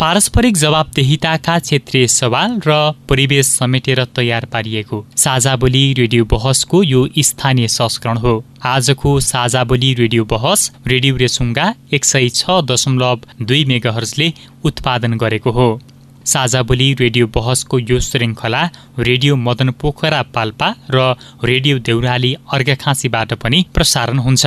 पारस्परिक जवाबदेहिताका क्षेत्रीय सवाल र परिवेश समेटेर तयार पारिएको साझा बोली रेडियो बहसको यो स्थानीय संस्करण हो। आजको साझा बोली रेडियो बहस रेडियो रेसुङ्गा एक सय छ दशमलव दुई मेगाहर्जले उत्पादन गरेको हो। साझा बोली रेडियो बहसको यो श्रृङ्खला रेडियो मदन पोखरा पाल्पा र रेडियो देउराली अर्घाखाँसीबाट पनि प्रसारण हुन्छ।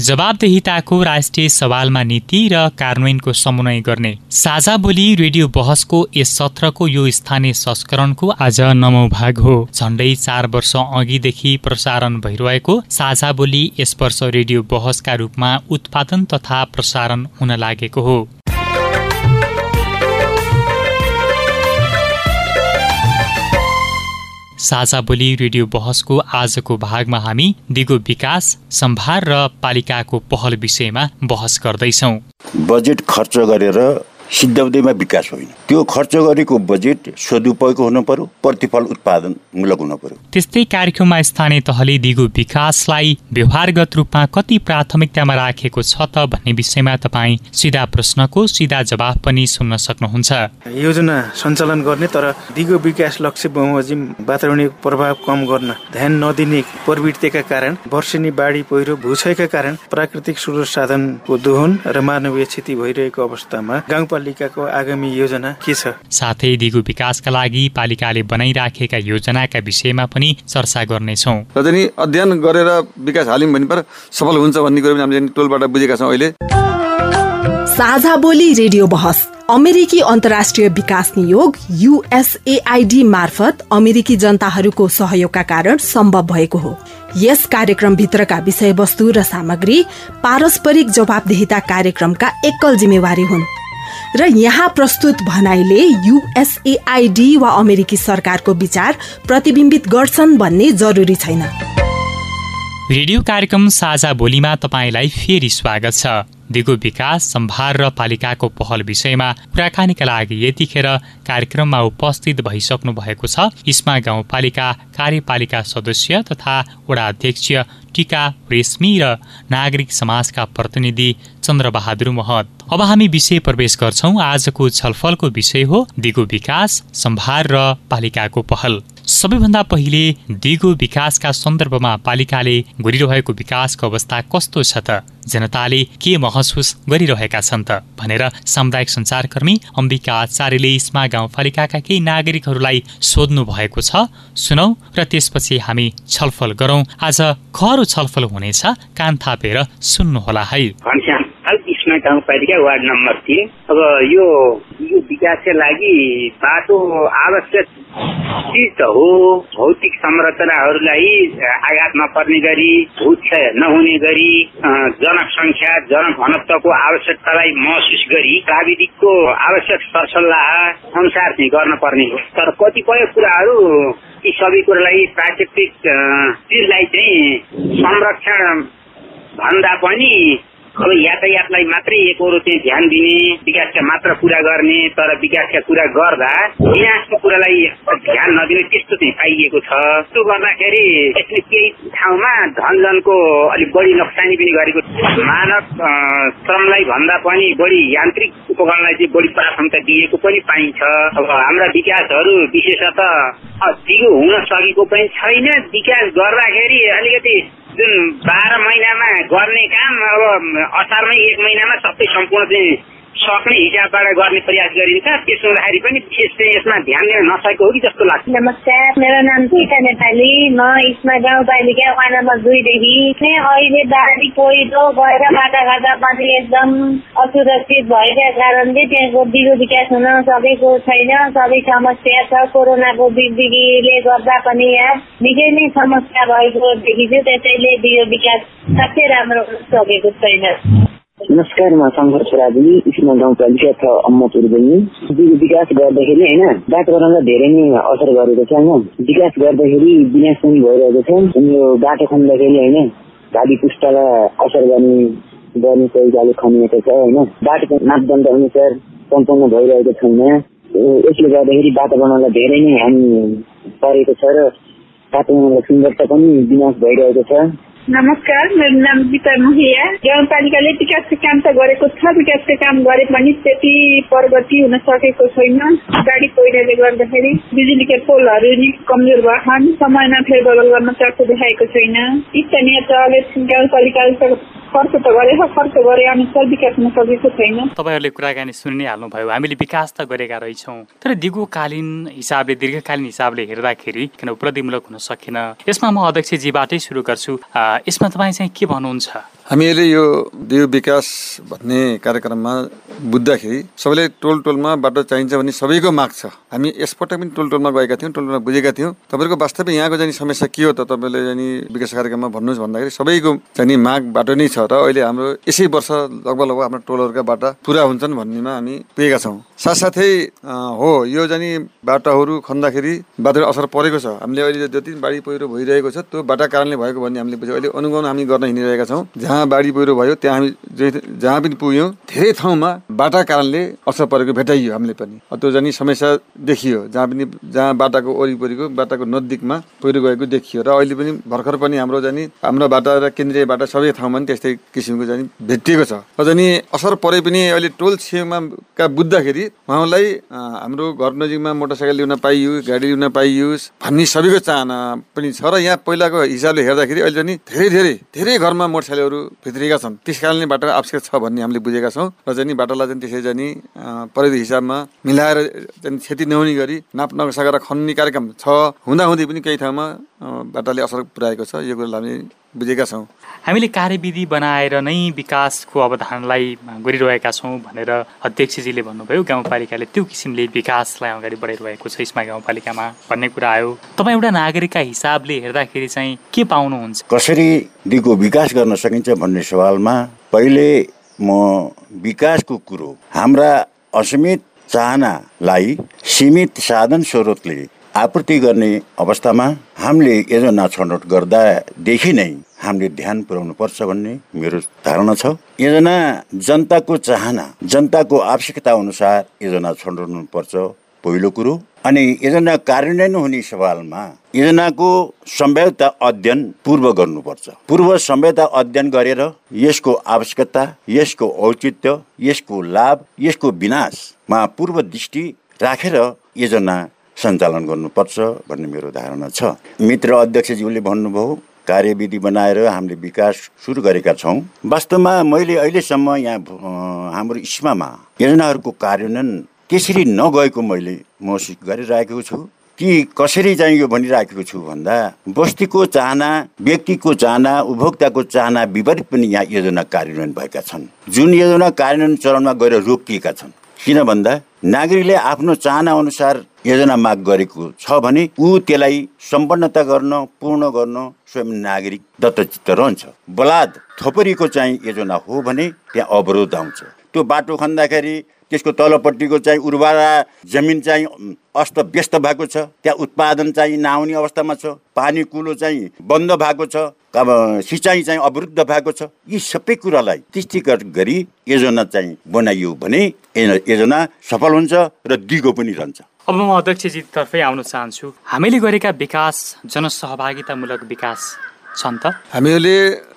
जवाबदेहिताको राष्ट्रिय सवालमा नीति र कार्यान्वयनको समन्वय गर्ने साझा बोली रेडियो बहसको यस सत्रको यो स्थानीय संस्करणको आज नवौं भाग हो। झण्डै चार वर्ष अघिदेखि प्रसारण भइरहेको साझा बोली यस वर्ष रेडियो बहसका रूपमा उत्पादन तथा प्रसारण हुन लागेको हो। साझा बोली रेडियो बहसको आजको भागमा हामी दिगो विकास सम्भार र पालिकाको पहल विषयमा बहस गर्दैछौ। बजेट खर्च गरेर सिद्धाउँदैमा विकास होइन। त्यो खर्च गरेको बजेट सदुपयोग हुनु पर्यो प्रतिफल उत्पादनमूलक हुनु पर्यो। त्यस्तै कार्यक्रममा स्थानीय तहले दिगो विकासलाई व्यवहारगत रूपमा कति प्राथमिकतामा राखेको छ त भन्ने विषयमा तपाईँ सिधा प्रश्नको सिधा जवाफ पनि सुन्न सक्नुहुन्छ। योजना सञ्चालन गर्ने तर दिगो विकास लक्ष्य बमोजिम वातावरणीय प्रभाव कम गर्न ध्यान नदिने प्रवृत्तिका कारण वर्षेनी बाढी पहिरो भूक्षयका कारण प्राकृतिक स्रोत साधनको दोहन र मानवीय क्षति भइरहेको अवस्थामा गाउँपालिका पालिकाको आगामी योजना के छ? साथै दिगो विकासका लागि पालिकाले बनाइराखेका योजनाका विषयमा पनि चर्चा गर्नेछौ। र चाहिँ अध्ययन गरेर विकास हाल्यौँ भने पर सफल हुन्छ भन्ने कुरो हामीले टोलबाट बुझेका छौँ अहिले। साझा बोली रेडियो बहस अमेरिकी अन्तर्राष्ट्रिय विकास नियोग युएसएआइडी मार्फत अमेरिकी जनताहरूको सहयोगका कारण सम्भव भएको हो। यस कार्यक्रमभित्रका विषयवस्तु र सामग्री पारस्परिक जवाबदेहिता कार्यक्रमका एकल जिम्मेवारी हुन्। र यहाँ प्रस्तुत भनाइले युएसएआइडी वा अमेरिकी सरकारको विचार प्रतिबिम्बित गर्छन् भन्ने जरुरी छैन। रेडियो कार्यक्रम साझा बोलीमा तपाईँलाई फेरि स्वागत छ। दिगो विकास सम्भार र पालिकाको पहल विषयमा कुराकानीका लागि यतिखेर कार्यक्रममा उपस्थित भइसक्नु भएको छ। इस्मा गाउँपालिका कार्यपालिका सदस्य तथा वडा अध्यक्ष टिका रेशमी र नागरिक समाजका प्रतिनिधि चन्द्रबहादुर महत। अब हामी विषय प्रवेश गर्छौं। आजको छलफलको विषय हो दिगो विकास सम्भार र पालिकाको पहल। सबैभन्दा पहिले दिगो विकासका सन्दर्भमा पालिकाले गरिरहेको विकासको अवस्था कस्तो छ त? जनताले के महसुस गरिरहेका छन् त? भनेर सामुदायिक सञ्चारकर्मी अम्बिका आचार्यले इस्मा गाउँपालिकाका केही नागरिकहरूलाई सोध्नु भएको छ। सुनौ र त्यसपछि हामी छलफल गरौँ। आज खरो छलफल हुनेछ। कान थापेर सुन्नुहोला है। इस्मा गाउँपालिका वार्ड नम्बर तिन। अब यो यो विकासका लागि बाटो आवश्यक चिज त हो। भौतिक संरचनाहरूलाई आघात नपर्ने गरी भूक्षय नहुने गरी जनसङ्ख्या जनघनत्वको आवश्यकतालाई महसुस गरी प्राविधिकको आवश्यक सरसल्लाह अनुसार चाहिँ गर्न पर्ने हो। तर कतिपय कुराहरू यी सबै कुरालाई प्राकृतिक चिजलाई चाहिँ संरक्षण भन्दा पनि अब यातायातलाई मात्रै एकरो चाहिँ ध्यान दिने विकासका मात्र कुरा गर्ने तर विकासका कुरा गर्दा विनाशको कुरालाई ध्यान नदिने त्यस्तो चाहिँ पाइएको छ। त्यो गर्दाखेरि यसले केही ठाउँमा धनजनको अलिक बढी नोक्सानी पनि गरेको मानव श्रमलाई भन्दा पनि बढी यान्त्रिक उपकरणलाई चाहिँ बढी प्राथमिकता दिएको पनि पाइन्छ। अब हाम्रा विकासहरू विशेषतः दिगो हुन सकेको पनि छैन। विकास गर्दाखेरि अलिकति जुन बाह्र महिनामा गर्ने काम अब असारमै एक महिनामा सबै सम्पूर्ण चाहिँ सक्ने हिसाबबाट गर्ने प्रयास गरिन्छ। त्यसो हुँदाखेरि पनि यसमा ध्यान दिन नसकेको हो कि जस्तो लाग्छ। नमस्कार मेरो नाम टिका नेपाली। म इस्मा गाउँपालिका वार्ड नम्बर दुईदेखि अहिले बारी पहिरो गएर बाटाघाटा पनि एकदम असुरक्षित भएका कारणले त्यहाँको दिगो विकास हुन सकेको छैन। सबै समस्या छ। कोरोनाको बिगबिगीले गर्दा पनि यहाँ निकै नै समस्या भएको देखिन्छु। त्यसैले दिगो विकास साँच्चै राम्रो हुन सकेको छैन। नमस्कार म शङ्कर छोराजी इस्मा गाउँपालिका छ अम्मपुर बहिनी विकास गर्दाखेरि होइन वातावरणलाई धेरै नै असर गरेको छ होइन। विकास गर्दाखेरि विनाश पनि भइरहेको छ। यो बाटो खन्दाखेरि होइन भावी पुस्तालाई असर गर्ने गर्ने तरिकाले खनिएको छ होइन। बाटोको मापदण्ड अनुसार सम्पन्न भइरहेको छैन यसले गर्दाखेरि वातावरणलाई धेरै नै हानि परेको छ र वातावरणको सुन्दरता पनि विनाश भइरहेको छ। नमस्कार मेरो नाम गीता मुखिया गाउँपालिकाले विकासको काम त गरेको छ विकासको काम गरे पनि त्यति प्रगति हुन सकेको छैन। गाडी पहिरोले गर्दाखेरि बिजुलीका पोलहरू नि कमजोर भएछन्। समयमा फेरबदल गर्न चासो देखाएको छैन। स्थानीय तहले गाउँपालिकाले खर्च त खर्च गरे अनुसार विकास हुन सकेको छैन। तपाईँहरूले कुराकानी सुनि नै हाल्नुभयो हामीले विकास त गरेका रहेछौँ तर दिगोकालीन हिसाबले दीर्घकालीन हिसाबले हेर्दाखेरि किन उपलब्धिमूलक हुन सकेन? यसमा म अध्यक्षजीबाटै सुरु गर्छु। यसमा तपाईँ चाहिँ के भन्नुहुन्छ? हामीले यो दियो विकास भन्ने कार्यक्रममा बुझ्दाखेरि सबैले टोल टोलमा बाटो चाहिन्छ भन्ने सबैको माग छ। हामी यसपल्ट पनि टोल टोलमा गएका थियौँ टोल टोलमा बुझेका थियौँ। तपाईँको वास्तवमा यहाँको जाने समस्या के हो त तपाईँले जाने विकास कार्यक्रममा भन्नुहोस् भन्दाखेरि सबैको चाहिँ माग बाटो नै छ र अहिले हाम्रो यसै वर्ष लगभग लगभग हाम्रो टोलहरूका बाटा पुरा हुन्छन् भन्नेमा हामी पुगेका छौँ। साथसाथै हो यो जाने बाटाहरू खन्दाखेरि बाटो असर परेको छ। हामीले अहिले जति बाढी पहिरो भइरहेको छ त्यो बाटा कारणले भएको भन्ने हामीले बुझ्यौँ। अहिले अनुगमन हामी गर्न हिँडिरहेका छौँ। जहाँ बाढी पहिरो भयो त्यहाँ हामी जहाँ पनि पुग्यौँ धेरै ठाउँमा बाटा कारणले असर परेको भेटाइयो हामीले पनि। त्यो जाने समस्या देखियो। जहाँ पनि जहाँ बाटाको वरिपरिको बाटाको नजिकमा पहिरो गएको देखियो र अहिले पनि भर्खर पनि हाम्रो जाने हाम्रो बाटा र केन्द्रीय बाटा सबै ठाउँमा पनि त्यस्तै किसिमको जाने भेटिएको छ। जाने असर परे पनि अहिले टोल छेउमा बुझ्दाखेरि उहाँलाई हाम्रो घर नजिकमा मोटरसाइकल ल्याउन पाइयोस् गाडी ल्याउन पाइयोस् भन्ने सबैको चाहना पनि छ। र यहाँ पहिलाको हिसाबले हेर्दाखेरि अहिले पनि धेरै धेरै धेरै घरमा मोटरसाइकलहरू भित्रिएका छन्। त्यस कारणले बाटो आवश्यक छ भन्ने हामीले बुझेका छौँ। र चाहिँ बाटोलाई चाहिँ त्यसै जाने प्रविधि हिसाबमा मिलाएर चाहिँ क्षति नहुने गरी नाप नक्सा गरेर खन्ने कार्यक्रम छ। हुँदाहुँदै पनि केही ठाउँमा बाटाले असर पुऱ्याएको छ यो कुरालाई हामी बुझेका छौँ। हामीले कार्यविधि बनाएर नै विकासको अवधानलाई गरिरहेका छौँ भनेर अध्यक्षजीले भन्नुभयो। गाउँपालिकाले त्यो किसिमले विकासलाई अगाडि बढाइरहेको छ। यसमा गाउँपालिकामा भन्ने कुरा आयो। तपाईँ एउटा नागरिकका हिसाबले हेर्दाखेरि चाहिँ के पाउनुहुन्छ? कसरी दिगो विकास गर्न सकिन्छ भन्ने सवालमा पहिले म विकासको कुरो हाम्रा असीमित चाहनालाई सीमित साधन स्रोतले आपूर्ति गर्ने अवस्थामा हामीले योजना छनौट गर्दादेखि नै हामीले ध्यान पुर्याउनु पर्छ भन्ने मेरो धारणा छ। योजना जनताको चाहना जनताको आवश्यकता अनुसार योजना छनौट्नु पर्छ पहिलो कुरो। अनि योजना कार्यान्वयन हुने सवालमा योजनाको सम्भाव्यता अध्ययन पूर्व गर्नुपर्छ। पूर्व सम्भाव्यता अध्ययन गरेर यसको आवश्यकता यसको औचित्य यसको लाभ यसको विनाशमा पूर्व दृष्टि राखेर योजना सञ्चालन गर्नुपर्छ भन्ने मेरो धारणा छ। मित्र अध्यक्षज्यूले भन्नुभयो कार्यविधि बनाएर हामीले विकास सुरु गरेका छौँ। वास्तवमा मैले अहिलेसम्म यहाँ हाम्रो इस्मामा योजनाहरूको कार्यान्वयन त्यसरी नगएको मैले महसुस गरिरहेको छु। कि कसरी चाहिँ यो भनिराखेको छु भन्दा बस्तीको चाहना व्यक्तिको चाहना उपभोक्ताको चाहना विपरीत पनि यहाँ योजना कार्यान्वयन भएका छन्। जुन योजना कार्यान्वयन चरणमा गएर रोकिएका छन्। किन भन्दा नागरिकले आफ्नो चाहना अनुसार योजना माग गरेको छ भने ऊ त्यसलाई सम्पन्नता गर्न पूर्ण गर्न स्वयं नागरिक दत्तचित्त रहन्छ। बलाद थोपरीको चाहिँ योजना हो भने त्यहाँ अवरोध आउँछ। त्यो बाटो खन्दाखेरि त्यसको तलपट्टिको चाहिँ उर्वरा जमिन चाहिँ अस्त व्यस्त भएको छ त्यहाँ उत्पादन चाहिँ नआउने अवस्थामा छ पानी कुलो चाहिँ बन्द भएको छ अब सिँचाइ चाहिँ अवरुद्ध भएको छ। यी सबै कुरालाई दृष्टिगत गरी योजना चाहिँ बनाइयो भने योजना सफल हुन्छ र दिगो पनि रहन्छ। अब म अध्यक्षजीतर्फै आउन चाहन्छु। हामीले गरेका विकास जनसहभागितामूलक विकास छन् त हामीहरूले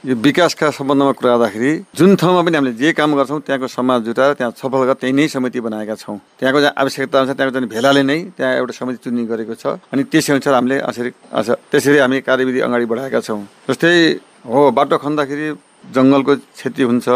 यो विकासका सम्बन्धमा कुरा गर्दाखेरि जुन ठाउँमा पनि हामीले जे काम गर्छौँ त्यहाँको समाज जुटाएर त्यहाँ सफल गरेर त्यही नै समिति बनाएका छौँ। त्यहाँको चाहिँ आवश्यकता अनुसार त्यहाँको चाहिँ भेलाले नै त्यहाँ एउटा समिति चुन्ने गरेको छ। अनि त्यसै अनुसार हामीले यसरी त्यसरी हामी कार्यविधि अगाडि बढाएका छौँ। जस्तै हो बाटो खन्दाखेरि जङ्गलको क्षति हुन्छ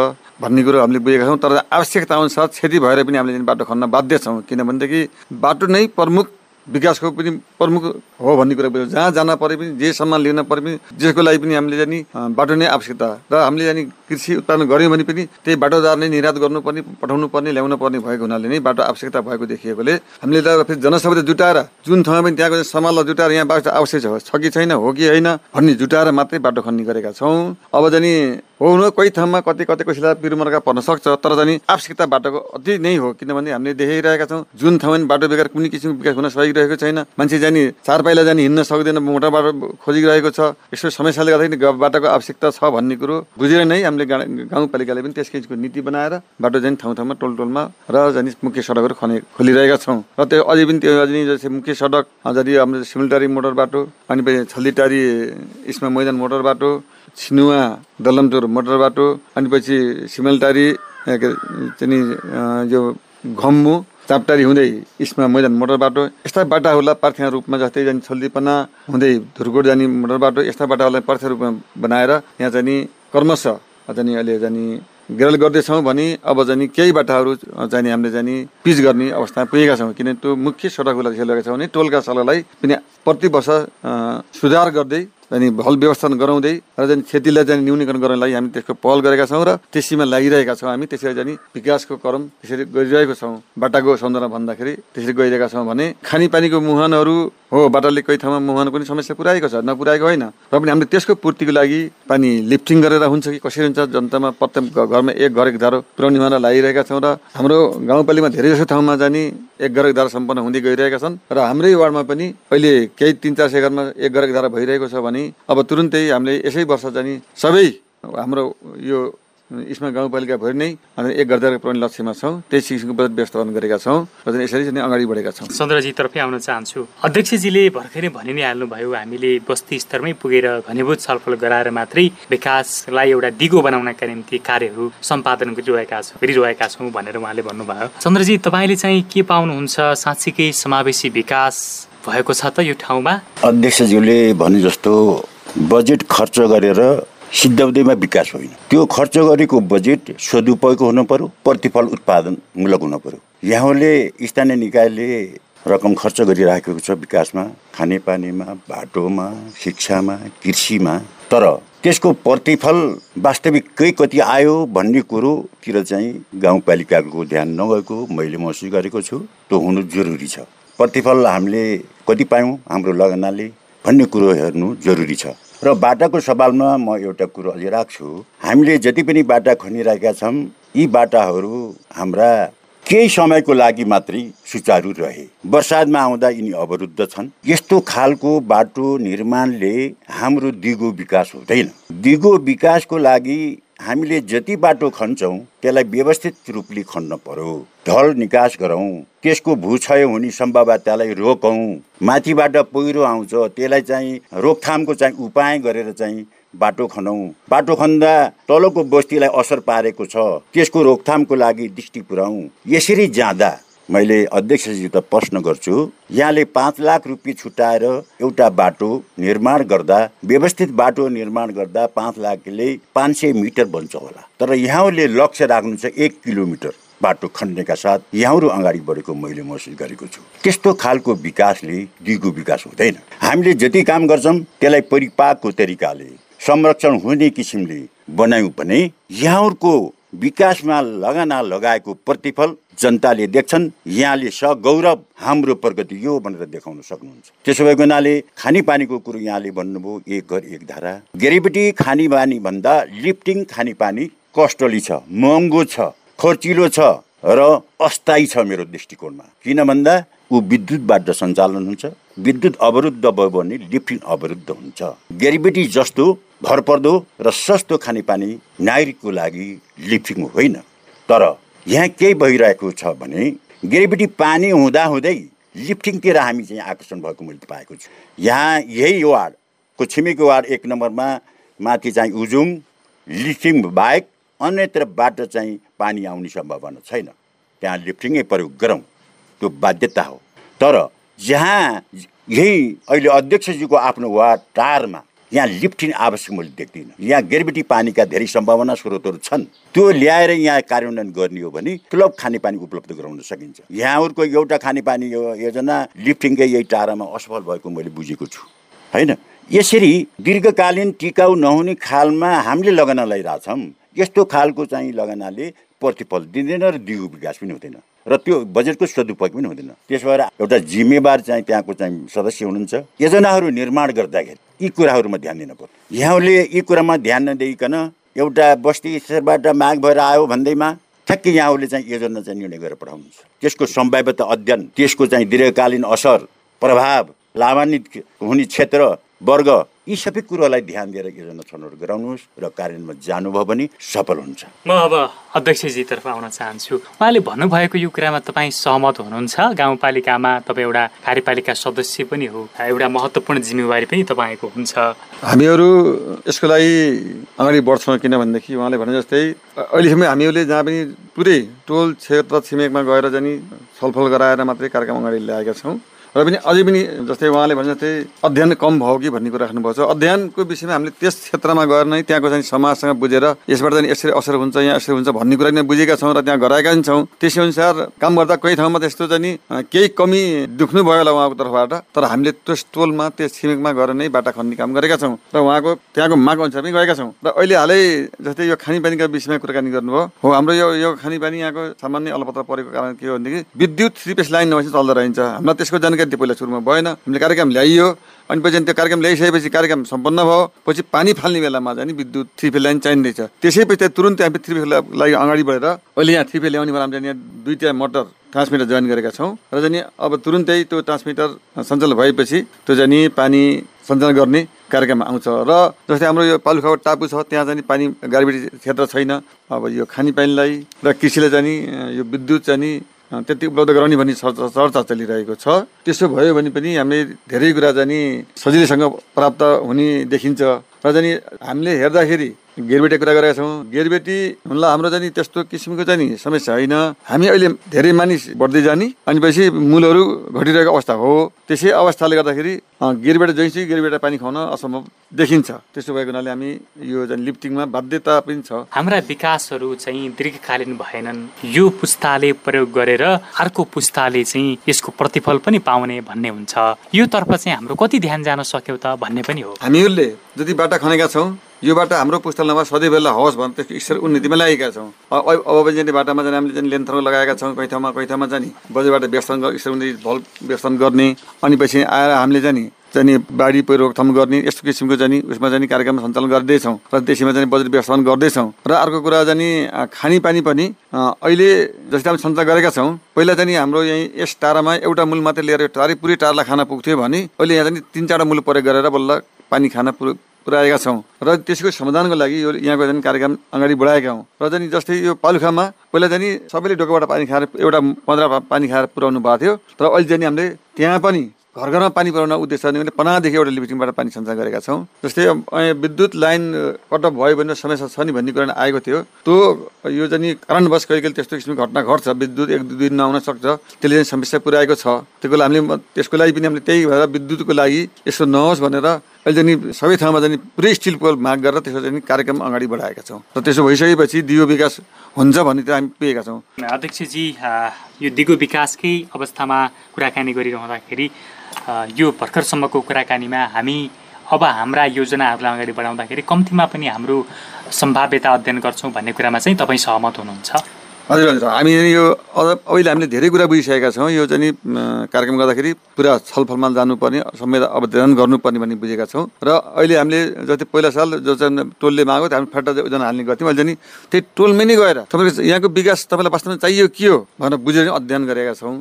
भन्ने कुरो हामीले बुझेका छौँ तर आवश्यकता अनुसार क्षति भएर पनि हामीले बाटो खन्न बाध्य छौँ। किनभनेदेखि बाटो नै प्रमुख विकासको पनि प्रमुख हो भन्ने कुरा बुझ्यो जहाँ जान परे पनि जे सामान लिन परे पनि जसको लागि पनि हामीले जाने बाटो नै आवश्यकता। र हामीले जाने कृषि उत्पादन गऱ्यौँ भने पनि त्यही बाटोद्वारा नै निर्यात गर्नुपर्ने पठाउनु पर्ने ल्याउनु पर्ने भएको हुनाले नै बाटो आवश्यकता भएको देखिएकोले हामीले त फेरि जनसभा जुटाएर जुन ठाउँमा पनि त्यहाँको सामानलाई जुटाएर यहाँ बाटो आवश्यक छ कि छैन हो कि होइन भन्ने जुटाएर मात्रै बाटो खन्ने गरेका छौँ। अब जाने हो हुन कोही ठाउँमा कति कति कसैलाई पिरुमर्का पर्न सक्छ तर जाने आवश्यकता बाटोको अति नै हो किनभने हामीले देखाइरहेका छौँ जुन ठाउँमा बाटो बेकार कुनै किसिमको विकास हुन सकिरहेको छैन। मान्छे जाने चार पाइला जाने हिँड्न सक्दैन मोटा बाटो खोजिरहेको छ। यसो समस्याले गर्दाखेरि बाटोको आवश्यकता छ भन्ने कुरो बुझेर नै हामीले गाउँपालिकाले पनि त्यस किसिमको नीति बनाएर बाटो जाने ठाउँ ठाउँमा टोल टोलमा र जाने मुख्य सडकहरू खने खोलिरहेका छौँ। र त्यो अझै पनि त्यो अझै जस्तै मुख्य सडक जति हाम्रो सिमलटारी मोटर बाटो अनि छल्लीटारी इस्मा मैदान मोटर बाटो छिनुवा दलमचोर मोटर बाटो अनि पछि सिमलटारी चाहिँ यो घम्मु चापटारी हुँदै इस्मा मैदान मोटर बाटो यस्ता बाटाहरूलाई पार्थिया रूपमा जस्तै जाने छल्दीपना हुँदै धुरकोट जाने मोटर बाटो यस्ता बाटाहरूलाई पार्थिया रूपमा बनाएर यहाँ चाहिँ कर्मश चाहिँ अहिले जाने गेरल गर्दैछौँ भने अब जाने केही बाटाहरू चाहिँ हामीले जाने पिच गर्ने अवस्थामा पुगेका छौँ। किन त्यो मुख्य सडकको लागि लगेका छौँ भने टोलका सडकलाई पनि प्रति वर्ष सुधार गर्दै अनि हल व्यवस्थापन गराउँदै र चाहिँ क्षतिलाई चाहिँ न्यूनीकरण गर्नको लागि हामी त्यसको पहल गरेका छौँ र त्यसैमा लागिरहेका छौँ हामी त्यसरी चाहिँ विकासको क्रम त्यसरी गरिरहेको छौँ बाटाको सौन्दर्य भन्दाखेरि त्यसरी गइरहेका छौँ भने खानेपानीको मुहानहरू हो बाटाले कोही ठाउँमा मुहानको पनि समस्या पुऱ्याएको छ नपुऱ्याएको होइन। र पनि हामीले त्यसको पूर्तिको लागि पानी लिफ्टिङ गरेर हुन्छ कि कसरी हुन्छ जनतामा प्रत्येक घरमा एक घर एक धारो पुर्याउने भनेर लागिरहेका छौँ र हाम्रो गाउँपालिकामा धेरै जसो ठाउँमा जाने एक घर एक धारा सम्पन्न हुँदै गइरहेका छन् र हाम्रै वार्डमा पनि अहिले केही तिन चार सय घरमा एक घर एक धारा भइरहेको छ भने अब तुरुन्तै हामीले यसै वर्ष जाने सबै हाम्रो यो यसमा गाउँपालिकाभरि नै हामी एक गर्दा पुऱ्याउने लक्ष्यमा छौँ त्यही किसिमको बजेट व्यवस्थापन गरेका छौँ र यसरी चाहिँ अगाडि बढेका छौँ। चन्द्रजीतर्फै आउन चाहन्छु। अध्यक्षजीले भर्खरै भनि नै हाल्नुभयो हामीले बस्ती स्तरमै पुगेर घनीभूत छलफल गराएर मात्रै विकासलाई एउटा दिगो बनाउनका निम्ति कार्यहरू सम्पादन गरिरहेका छौँ गरिरहेका छौँ भनेर उहाँले भन्नुभयो। चन्द्रजी तपाईँले चाहिँ के पाउनुहुन्छ? साँच्चीकै समावेशी विकास भएको छ त यो ठाउँमा? अध्यक्षज्यूले भने जस्तो बजेट खर्च गरेर सिद्धाउँदैमा विकास होइन। त्यो खर्च गरेको बजेट सदुपयोग हुनु पर्यो प्रतिफल उत्पादनमूलक हुनु पर्यो। यहाँले स्थानीय निकायले रकम खर्च गरिराखेको छ विकासमा खानेपानीमा बाटोमा शिक्षामा कृषिमा। तर त्यसको प्रतिफल वास्तविकै कति आयो भन्ने कुरोतिर चाहिँ गाउँपालिकाको ध्यान नगएको मैले महसुस गरेको छु। त्यो हुनु जरुरी छ। प्रतिफल हामीले कति पायौँ हाम्रो लगनाले भन्ने कुरो हेर्नु जरुरी छ। र बाटाको सवालमा म एउटा कुरो अझै राख्छु हामीले जति पनि बाटा खनिरहेका छौँ यी बाटाहरू हाम्रा केही समयको लागि मात्रै सुचारू रहे। वर्षादमा आउँदा यिनी अवरुद्ध छन्। यस्तो खालको बाटो निर्माणले हाम्रो दिगो विकास हुँदैन। दिगो विकासको लागि हामीले जति बाटो खन्छौँ त्यसलाई व्यवस्थित रूपले खन्न पर्यो। ढल निकास गरौँ त्यसको भूक्षय हुने सम्भाव्यतालाई रोकौँ। माथिबाट पहिरो आउँछ त्यसलाई चाहिँ रोकथामको चाहिँ उपाय गरेर चाहिँ बाटो खनौँ। बाटो खन्दा तलको बस्तीलाई असर पारेको छ त्यसको रोकथामको लागि दृष्टि पुऱ्याउँ। यसरी जाँदा मैले अध्यक्षसित प्रश्न गर्छु यहाँले पाँच लाख रुपियाँ छुट्याएर एउटा बाटो निर्माण गर्दा व्यवस्थित बाटो निर्माण गर्दा पाँच लाखले पाँच सय मिटर बन्छ होला। तर यहाँले लक्ष्य राख्नु छ एक किलोमिटर बाटो खन्नेका साथ यहाँहरू अगाडि बढेको मैले महसुस गरेको छु। त्यस्तो खालको विकासले दिगो विकास हुँदैन। हामीले जति काम गर्छौँ त्यसलाई परिपाकको तरिकाले संरक्षण हुने किसिमले बनायौँ भने यहाँहरूको विकासमा लगाना लगाएको प्रतिफल जनताले देख्छन्। यहाँले सगौरव हाम्रो प्रगति यो भनेर देखाउन सक्नुहुन्छ। त्यसो भएको हुनाले खानेपानीको कुरो यहाँले भन्नुभयो एक घर एक धारा। गेरीबेटी खानेपानी भन्दा लिफ्टिङ खानेपानी कस्टली छ महँगो छ खर्चिलो छ र अस्थायी छ मेरो दृष्टिकोणमा। किन भन्दा ऊ विद्युतबाट सञ्चालन हुन्छ। विद्युत अवरुद्ध भयो भने लिफ्टिङ अवरुद्ध हुन्छ। ग्यारिबिटी जस्तो भरपर्दो र सस्तो खानेपानी नागरिकको लागि लिफ्टिङ होइन। तर यहाँ केही भइरहेको छ भने ग्रेभिटी पानी हुँदा हुँदै लिफ्टिङतिर हामी चाहिँ आकर्षण भएको मैले पाएको छु। यहाँ यही वार्डको छिमेकी वार्ड एक नम्बरमा माथि चाहिँ उजुङ लिफ्टिङ बाहेक अन्यत्रबाट चाहिँ पानी आउने सम्भावना छैन। त्यहाँ लिफ्टिङै प्रयोग गरौँ। त्यो बाध्यता हो। तर जहाँ यही अहिले अध्यक्षजीको आफ्नो वार्ड टारमा यहाँ लिफ्टिङ आवश्यक मैले देख्दिनँ। यहाँ ग्रेभिटी पानीका धेरै सम्भावना स्रोतहरू छन्। त्यो ल्याएर यहाँ कार्यान्वयन गर्ने हो भने सुलभ खानेपानी उपलब्ध गराउन सकिन्छ। यहाँहरूको एउटा खानेपानी योजना लिफ्टिङकै यही टारामा असफल भएको मैले बुझेको छु। होइन? यसरी दीर्घकालीन टिकाउ नहुने खालमा हामीले लगना लगाइरहेछौँ। यस्तो खालको चाहिँ लगनाले प्रतिफल दिँदैन र दिगो विकास पनि हुँदैन। र त्यो बजेटको सदुपयोग पनि हुँदैन। त्यस भएर एउटा जिम्मेवार चाहिँ त्यहाँको चाहिँ सदस्य हुनुहुन्छ। योजनाहरू निर्माण गर्दाखेरि यी कुराहरूमा ध्यान दिनु पर्छ। यहाँले यी कुरामा ध्यान नदिइकन एउटा बस्ती स्तरबाट माग भएर आयो भन्दैमा ठ्याक्कै यहाँहरूले चाहिँ योजना चाहिँ निर्णय गरेर पठाउनुहुन्छ। त्यसको सम्भाव्यता अध्ययन त्यसको चाहिँ दीर्घकालीन असर प्रभाव लाभान्वित हुने क्षेत्र वर्ग। यी सबै कुरोलाई ध्यान दिएर योजना छनौट गराउनुहोस् र कार्यान्वयनमा जानुभयो भने सफल हुन्छ। म अब अध्यक्षजीतर्फ आउन चाहन्छु। उहाँले भन्नुभएको यो कुरामा तपाईँ सहमत हुनुहुन्छ। गाउँपालिकामा तपाईँ एउटा कार्यपालिका सदस्य पनि हो। एउटा महत्त्वपूर्ण जिम्मेवारी पनि तपाईँको हुन्छ। हामीहरू यसको लागि अगाडि बढ्छौँ किनभनेदेखि उहाँले भने जस्तै अहिलेसम्म हामीहरूले जहाँ पनि पुरै टोल क्षेत्र छिमेकमा गएर जाने छलफल गराएर मात्रै कार्यक्रम अगाडि ल्याएका छौँ। र पनि अझै पनि जस्तै उहाँले भने जस्तै अध्ययन कम भयो कि भन्ने कुरा राख्नुभएको छ। अध्ययनको विषयमा हामीले त्यस क्षेत्रमा गएर नै त्यहाँको चाहिँ समाजसँग बुझेर यसबाट चाहिँ यसरी असर हुन्छ यहाँ यसरी हुन्छ भन्ने कुरा नै बुझेका छौँ र त्यहाँ गराएका पनि छौँ। त्यसै अनुसार काम गर्दा कोही ठाउँमा त्यस्तो चाहिँ केही कमी दुख्नु भयो होला उहाँको तर्फबाट तर हामीले त्यस टोलमा त्यस छिमेकमा गएर नै बाटा खन्ने काम गरेका छौँ र उहाँको त्यहाँको माग अनुसार पनि गएका छौँ। र अहिले हालै जस्तै यो खानेपानीका विषयमा कुराकानी गर्नुभयो। हो हाम्रो यो यो खानेपानी यहाँको सामान्य अलपत्र परेको कारण के हो भनेदेखि विद्युत थ्री पेस लाइन नभएपछि चल्दो रहन्छ। हामीलाई त्यसको जानकारी जानकारी पहिला सुरुमा भएन। हामीले कार्यक्रम ल्याइयो। अनि पछि त्यो कार्यक्रम ल्याइसकेपछि कार्यक्रम सम्पन्न भयो। पछि पानी फाल्ने बेलामा चाहिँ विद्युत थ्री फेल लाइन चाहिँदैछ। त्यसैपछि तुरन्तै हामी थ्री फेल लागि अगाडि बढेर अहिले यहाँ थ्री फेल ल्याउने बेलामा चाहिँ यहाँ दुईवटा मोटर ट्रान्समिटर जोइन गरेका छौँ। र जाने अब तुरुन्तै त्यो ट्रान्समिटर सञ्चालन भएपछि त्यो जाने पानी सञ्चालन गर्ने कार्यक्रम आउँछ। र जस्तै हाम्रो यो पालुखाबाट टापु छ त्यहाँ चाहिँ पानी गाडी क्षेत्र छैन। अब यो खानेपानीलाई र कृषिलाई चाहिँ यो विद्युत चाहिँ त्यति उपलब्ध गराउने भन्ने चर्चा चलिरहेको छ। त्यसो भयो भने पनि हामीले धेरै कुरा जाने सजिलैसँग प्राप्त हुने देखिन्छ। र जाने हामीले हेर्दाखेरि गेरबेटी कुरा गरेका छौँ। गेरबेटी हुनलाई हाम्रो जाने त्यस्तो किसिमको चाहिँ समस्या होइन। हामी अहिले धेरै मानिस बढ्दै जाने अनि पछि मूलहरू घटिरहेको अवस्था हो। त्यसै अवस्थाले गर्दाखेरि गिरबेट जैसी गिरबेट पानी खुवाउन असम्भव देखिन्छ। त्यसो भएको हुनाले हामी यो चाहिँ लिफ्टिङमा बाध्यता पनि छ। हाम्रा विकासहरू चाहिँ दीर्घकालीन भएनन्। यो पुस्ताले प्रयोग गरेर अर्को पुस्ताले चाहिँ यसको प्रतिफल पनि पाउने भन्ने हुन्छ। यो तर्फ चाहिँ हाम्रो कति ध्यान जान सक्यो त भन्ने पनि हो। हामीहरूले जति बाटा खनेका छौँ यो बाटो हाम्रो पुस्तकालयमा सधैँभरि होस् भने त्यसको स्तर उन्नतिमा लागेका छौँ। अब जाने बाटामा जाने हामीले लेन्थरमा लगाएका छौँ कहीँ ठाउँमा कहीँ ठाउँमा जाने। बजेबाट व्यवस्थापन स्तर उन्नति भल व्यवस्थापन गर्ने अनि पछि आएर हामीले जाने जाने बाढी पहिरो रोकथाम गर्ने यस्तो किसिमको जाने उसमा जाने कार्यक्रम सञ्चालन गर्दैछौँ र त्यसैमा जाने बजेट व्यवस्थापन गर्दैछौँ। र अर्को कुरा जाने खानेपानी पनि अहिले जस्तै हामी सञ्चालन गरेका छौँ पहिला चाहिँ हाम्रो यहीँ यस टाढामा एउटा मूल मात्रै लिएर टाढी पुरै टाढालाई खाना पुग्थ्यो भने अहिले यहाँ चाहिँ तिन चारवटा मूल प्रयोग गरेर बल्ल पानी खाना पुऱ्याएका छौँ। र त्यसको समाधानको लागि यो यहाँको चाहिँ कार्यक्रम अगाडि बढाएका हौँ। र चाहिँ जस्तै यो पालुखामा पहिला चाहिँ सबैले डोकोबाट पानी खाएर एउटा पन्ध्र पानी खाएर पुऱ्याउनु भएको थियो। तर अहिले चाहिँ हामीले त्यहाँ पनि घर घरमा पानी पुऱ्याउन उद्देश्य हामीले पनादेखि एउटा लिमिटिङबाट पानी सञ्चार गरेका छौँ। जस्तै विद्युत लाइन कटअप भयो भने समस्या छ नि भन्ने कुरा आएको थियो। त्यो यो चाहिँ कारणवश कहिले कहिले त्यस्तो किसिमको घटना घट्छ। विद्युत एक दुई दिन नआउन सक्छ। त्यसले चाहिँ समस्या पुऱ्याएको छ। त्यसको लागि हामीले त्यसको लागि पनि हामीले त्यही भएर विद्युतको लागि यस्तो नहोस् भनेर अहिले चाहिँ सबै ठाउँमा चाहिँ पुरै स्टिल पोल माग गरेर त्यसको चाहिँ कार्यक्रम अगाडि बढाएका छौँ। र त्यसो भइसकेपछि दिगो विकास हुन्छ भन्ने चाहिँ हामी पुगेका छौँ। अध्यक्षजी यो दिगो विकासकै अवस्थामा कुराकानी गरिरहँदाखेरि यो भर्खरसम्मको कुराकानीमा हामी अब हाम्रा योजनाहरूलाई अगाडि बढाउँदाखेरि कम्तीमा पनि हाम्रो सम्भाव्यता अध्ययन गर्छौँ भन्ने कुरामा चाहिँ तपाईँ सहमत हुनुहुन्छ। हजुर हजुर। हामी यो अझ- अहिले हामीले धेरै कुरा बुझिसकेका छौँ। यो चाहिँ कार्यक्रम गर्दाखेरि पुरा छलफलमा जानुपर्ने संवेद अवधान गर्नुपर्ने भन्ने बुझेका छौँ। र अहिले हामीले जति पहिला साल जो चाहिँ टोलले माग्यो त्यो हामी फट्टा ओजन हाल्ने गर्थ्यौँ। अहिले चाहिँ त्यही टोलमै नै गएर तपाईँको यहाँको विकास तपाईँलाई वास्तवमा चाहियो के हो भनेर बुझेर अध्ययन गरेका छौँ।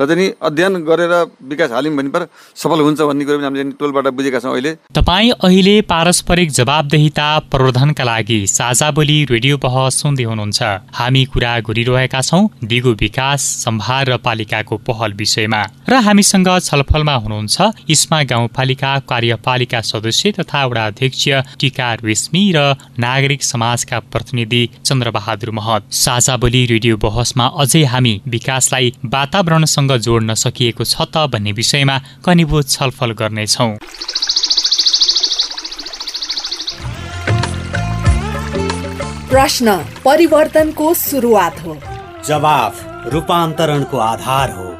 र चाहिँ अध्ययन गरेर विकास हाल्यौँ भने पर सफल हुन्छ भन्ने कुरो पनि हामीले टोलबाट बुझेका छौँ अहिले। तपाईँ अहिले पारस्परिक जवाबदेहिता प्रवर्धनका लागि साझा बोली रेडियो बहस सुन्दै हुनुहुन्छ। हामी कुरा गरिरहेका छौँ दिगो विकास सम्भार र पालिकाको पहल विषयमा। र हामीसँग छलफलमा हुनुहुन्छ इस्मा गाउँपालिका कार्यपालिका सदस्य तथा वडा अध्यक्ष टिका रेश्मी र नागरिक समाजका प्रतिनिधि चन्द्रबहादुर महत। साझा बोली रेडियो बहसमा अझै हामी विकासलाई वातावरणसँग जोड्न सकिएको छ त भन्ने विषयमा कनिभूत छलफल गर्नेछौँ। प्रश्न परिवर्तनको सुरुवात हो। जवाफ रूपान्तरणको आधार हो।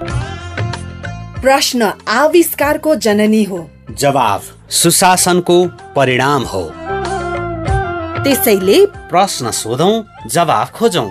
प्रश्न आविष्कारको जननी हो। जवाफ सुशासनको परिणाम हो। त्यसैले प्रश्न सोधौं जवाफ खोजौं।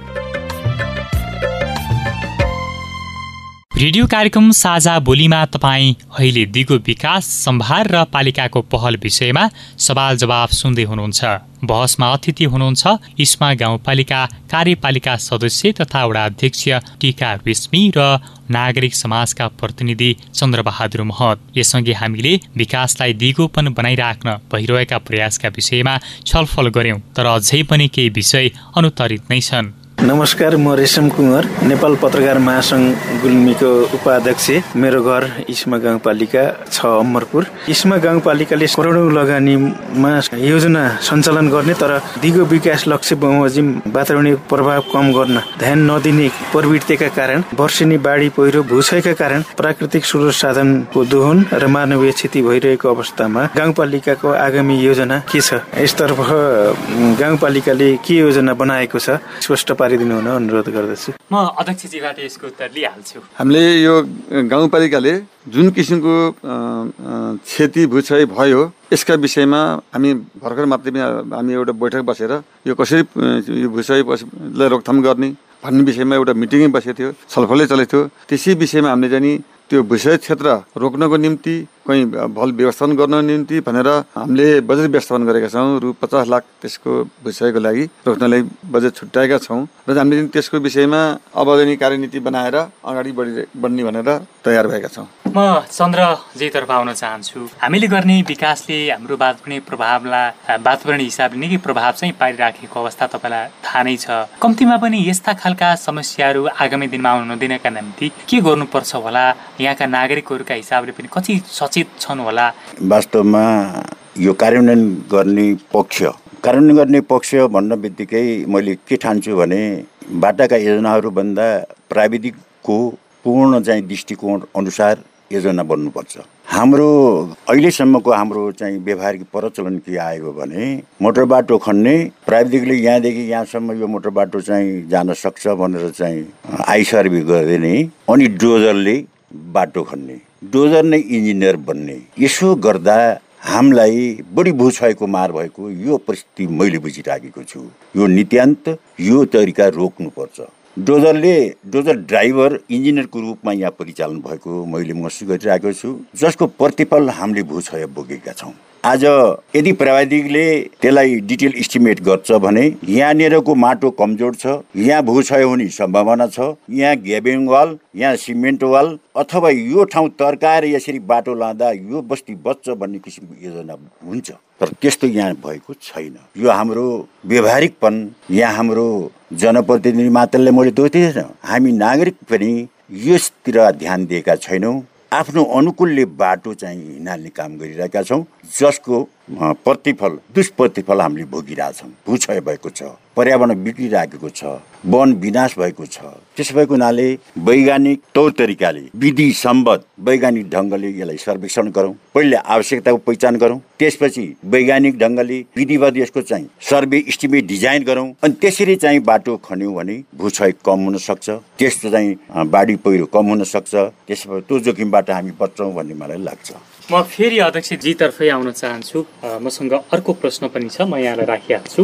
रेडियो कार्यक्रम साझा बोलीमा तपाईँ अहिले दिगो विकास सम्भार र पालिकाको पहल विषयमा सवाल जवाब सुन्दै हुनुहुन्छ। बहसमा अतिथि हुनुहुन्छ इस्मा गाउँपालिका कार्यपालिका सदस्य तथा वडा अध्यक्ष टिका रेश्मी र नागरिक समाजका प्रतिनिधि चन्द्रबहादुर महत। यससँगै हामीले विकासलाई दिगोपन बनाइराख्न भइरहेका प्रयासका विषयमा छलफल गर्यौं तर अझै पनि केही विषय अनुत्तरित नै छन्। नमस्कार म रेशम कुँवर नेपाल पत्रकार महासङ्घ गुल्मीको उपाध्यक्ष। मेरो घर इस्मा गाउँपालिका छ अमरपुर। इस्मा गाउँपालिकाले करोडौँ लगानीमा योजना सञ्चालन गर्ने तर दिगो विकास लक्ष्य बमोजिम वातावरणीय प्रभाव कम गर्न ध्यान नदिने प्रवृत्तिका कारण वर्षेनी बाढी पहिरो भूक्षयका कारण प्राकृतिक स्रोत साधनको दोहन र मानवीय क्षति भइरहेको अवस्थामा गाउँपालिकाको आगामी योजना के छ? यसतर्फ गाउँपालिकाले के योजना बनाएको छ? स्पष्ट पारिदिनु हुन अनुरोध गर्दछु। म अध्यक्षजीबाट यसको उत्तर लिइहाल्छु। हामीले यो गाउँपालिकाले जुन किसिमको क्षति भूक्षय भयो यसका विषयमा हामी भर्खर मात्रै पनि हामी एउटा बैठक बसेर यो कसरी यो भूक्षयलाई रोकथाम गर्ने भन्ने विषयमा एउटा मिटिङै बसेको थियो छलफलै चलेको थियो। त्यसै विषयमा हामीले चाहिँ नि त्यो भूक्षय क्षेत्र रोक्नको निम्ति कहीँ भल व्यवस्थापन गर्नको निम्ति भनेर हामीले बजेट व्यवस्थापन गरेका छौँ रु पचास लाख त्यसको भूक्षयको लागि। रोक्नलाई बजेट छुट्याएका छौँ। र हामीले त्यसको विषयमा चाहिँ कार्यनीति बनाएर अगाडि बढि बढ्ने भनेर तयार भएका छौँ। म चन्द्रजीतर्फ आउन चाहन्छु। हामीले गर्ने विकासले हाम्रो वातावरणीय प्रभावलाई वातावरणीय हिसाबले निकै प्रभाव चाहिँ पारिराखेको अवस्था तपाईँलाई थाहा नै छ। कम्तीमा पनि यस्ता खालका समस्याहरू आगामी दिनमा आउन नदिनका निम्ति के गर्नुपर्छ होला? यहाँका नागरिकहरूका हिसाबले पनि कति सचेत छन् होला। वास्तवमा यो कार्यान्वयन गर्ने पक्ष कार्यान्वयन गर्ने पक्ष भन्न बित्तिकै मैले के ठान्छु भने बाटाका योजनाहरूभन्दा प्राविधिकको पूर्ण चाहिँ दृष्टिकोण अनुसार योजना बन्नुपर्छ। हाम्रो अहिलेसम्मको हाम्रो चाहिँ व्यवहारिक प्रचलन के आयो भने मोटर बाटो खन्ने प्राविधिकले यहाँदेखि यहाँसम्म यो मोटर बाटो चाहिँ जान सक्छ भनेर चाहिँ आई सर्भे गरिदिने अनि डोजरले बाटो खन्ने। डोजर नै इन्जिनियर बन्ने। यसो गर्दा हामीलाई बढी भूक्षयको मार भएको यो परिस्थिति मैले बुझिराखेको छु। यो नित्यान्त यो तरिका रोक्नुपर्छ। डोजरले डोजर ड्राइभर इन्जिनियरको रूपमा यहाँ परिचालन भएको मैले महसुस गरिरहेको छु जसको प्रतिफल हामीले भूक्षय भोगेका छौँ। आज यदि प्राविधिकले त्यसलाई डिटेल इस्टिमेट गर्छ भने यहाँनिरको माटो कमजोर छ यहाँ भूक्षय हुने सम्भावना छ यहाँ ग्याबिङ वाल यहाँ सिमेन्ट वाल अथवा यो ठाउँ तर्काएर यसरी बाटो लाँदा यो बस्ती बच्छ भन्ने किसिमको योजना हुन्छ। तर त्यस्तो यहाँ भएको छैन। यो हाम्रो व्यवहारिकपन यहाँ हाम्रो जनप्रतिनिधि मात्रले मैले दोहोरिँदैन हामी नागरिक पनि यसतिर ध्यान दिएका छैनौँ। आफ्नो अनुकूलले बाटो चाहिँ हिँड्ने काम गरिरहेका छौँ जसको प्रतिफल दुष्प्रतिफल हामीले भोगिरहेछौँ भूक्षय भएको छ पर्यावरण बिग्रिराखेको छ वन विनाश भएको छ। त्यसो भएको हुनाले वैज्ञानिक तौर तरिकाले विधि सम्बद्ध वैज्ञानिक ढङ्गले यसलाई सर्वेक्षण गरौँ पहिले आवश्यकताको पहिचान गरौँ त्यसपछि वैज्ञानिक ढङ्गले विधिवत यसको चाहिँ सर्वे इस्टिमेट डिजाइन गरौँ अनि त्यसरी चाहिँ बाटो खन्यौँ भने भूक्षय कम हुन सक्छ त्यस्तो चाहिँ बाढी पहिरो कम हुन सक्छ त्यसो त्यो जोखिमबाट हामी बच्छौँ भन्ने मलाई लाग्छ। म फेरि अध्यक्षजीतर्फै आउन चाहन्छु। मसँग अर्को प्रश्न पनि छ म यहाँलाई राखिहाल्छु।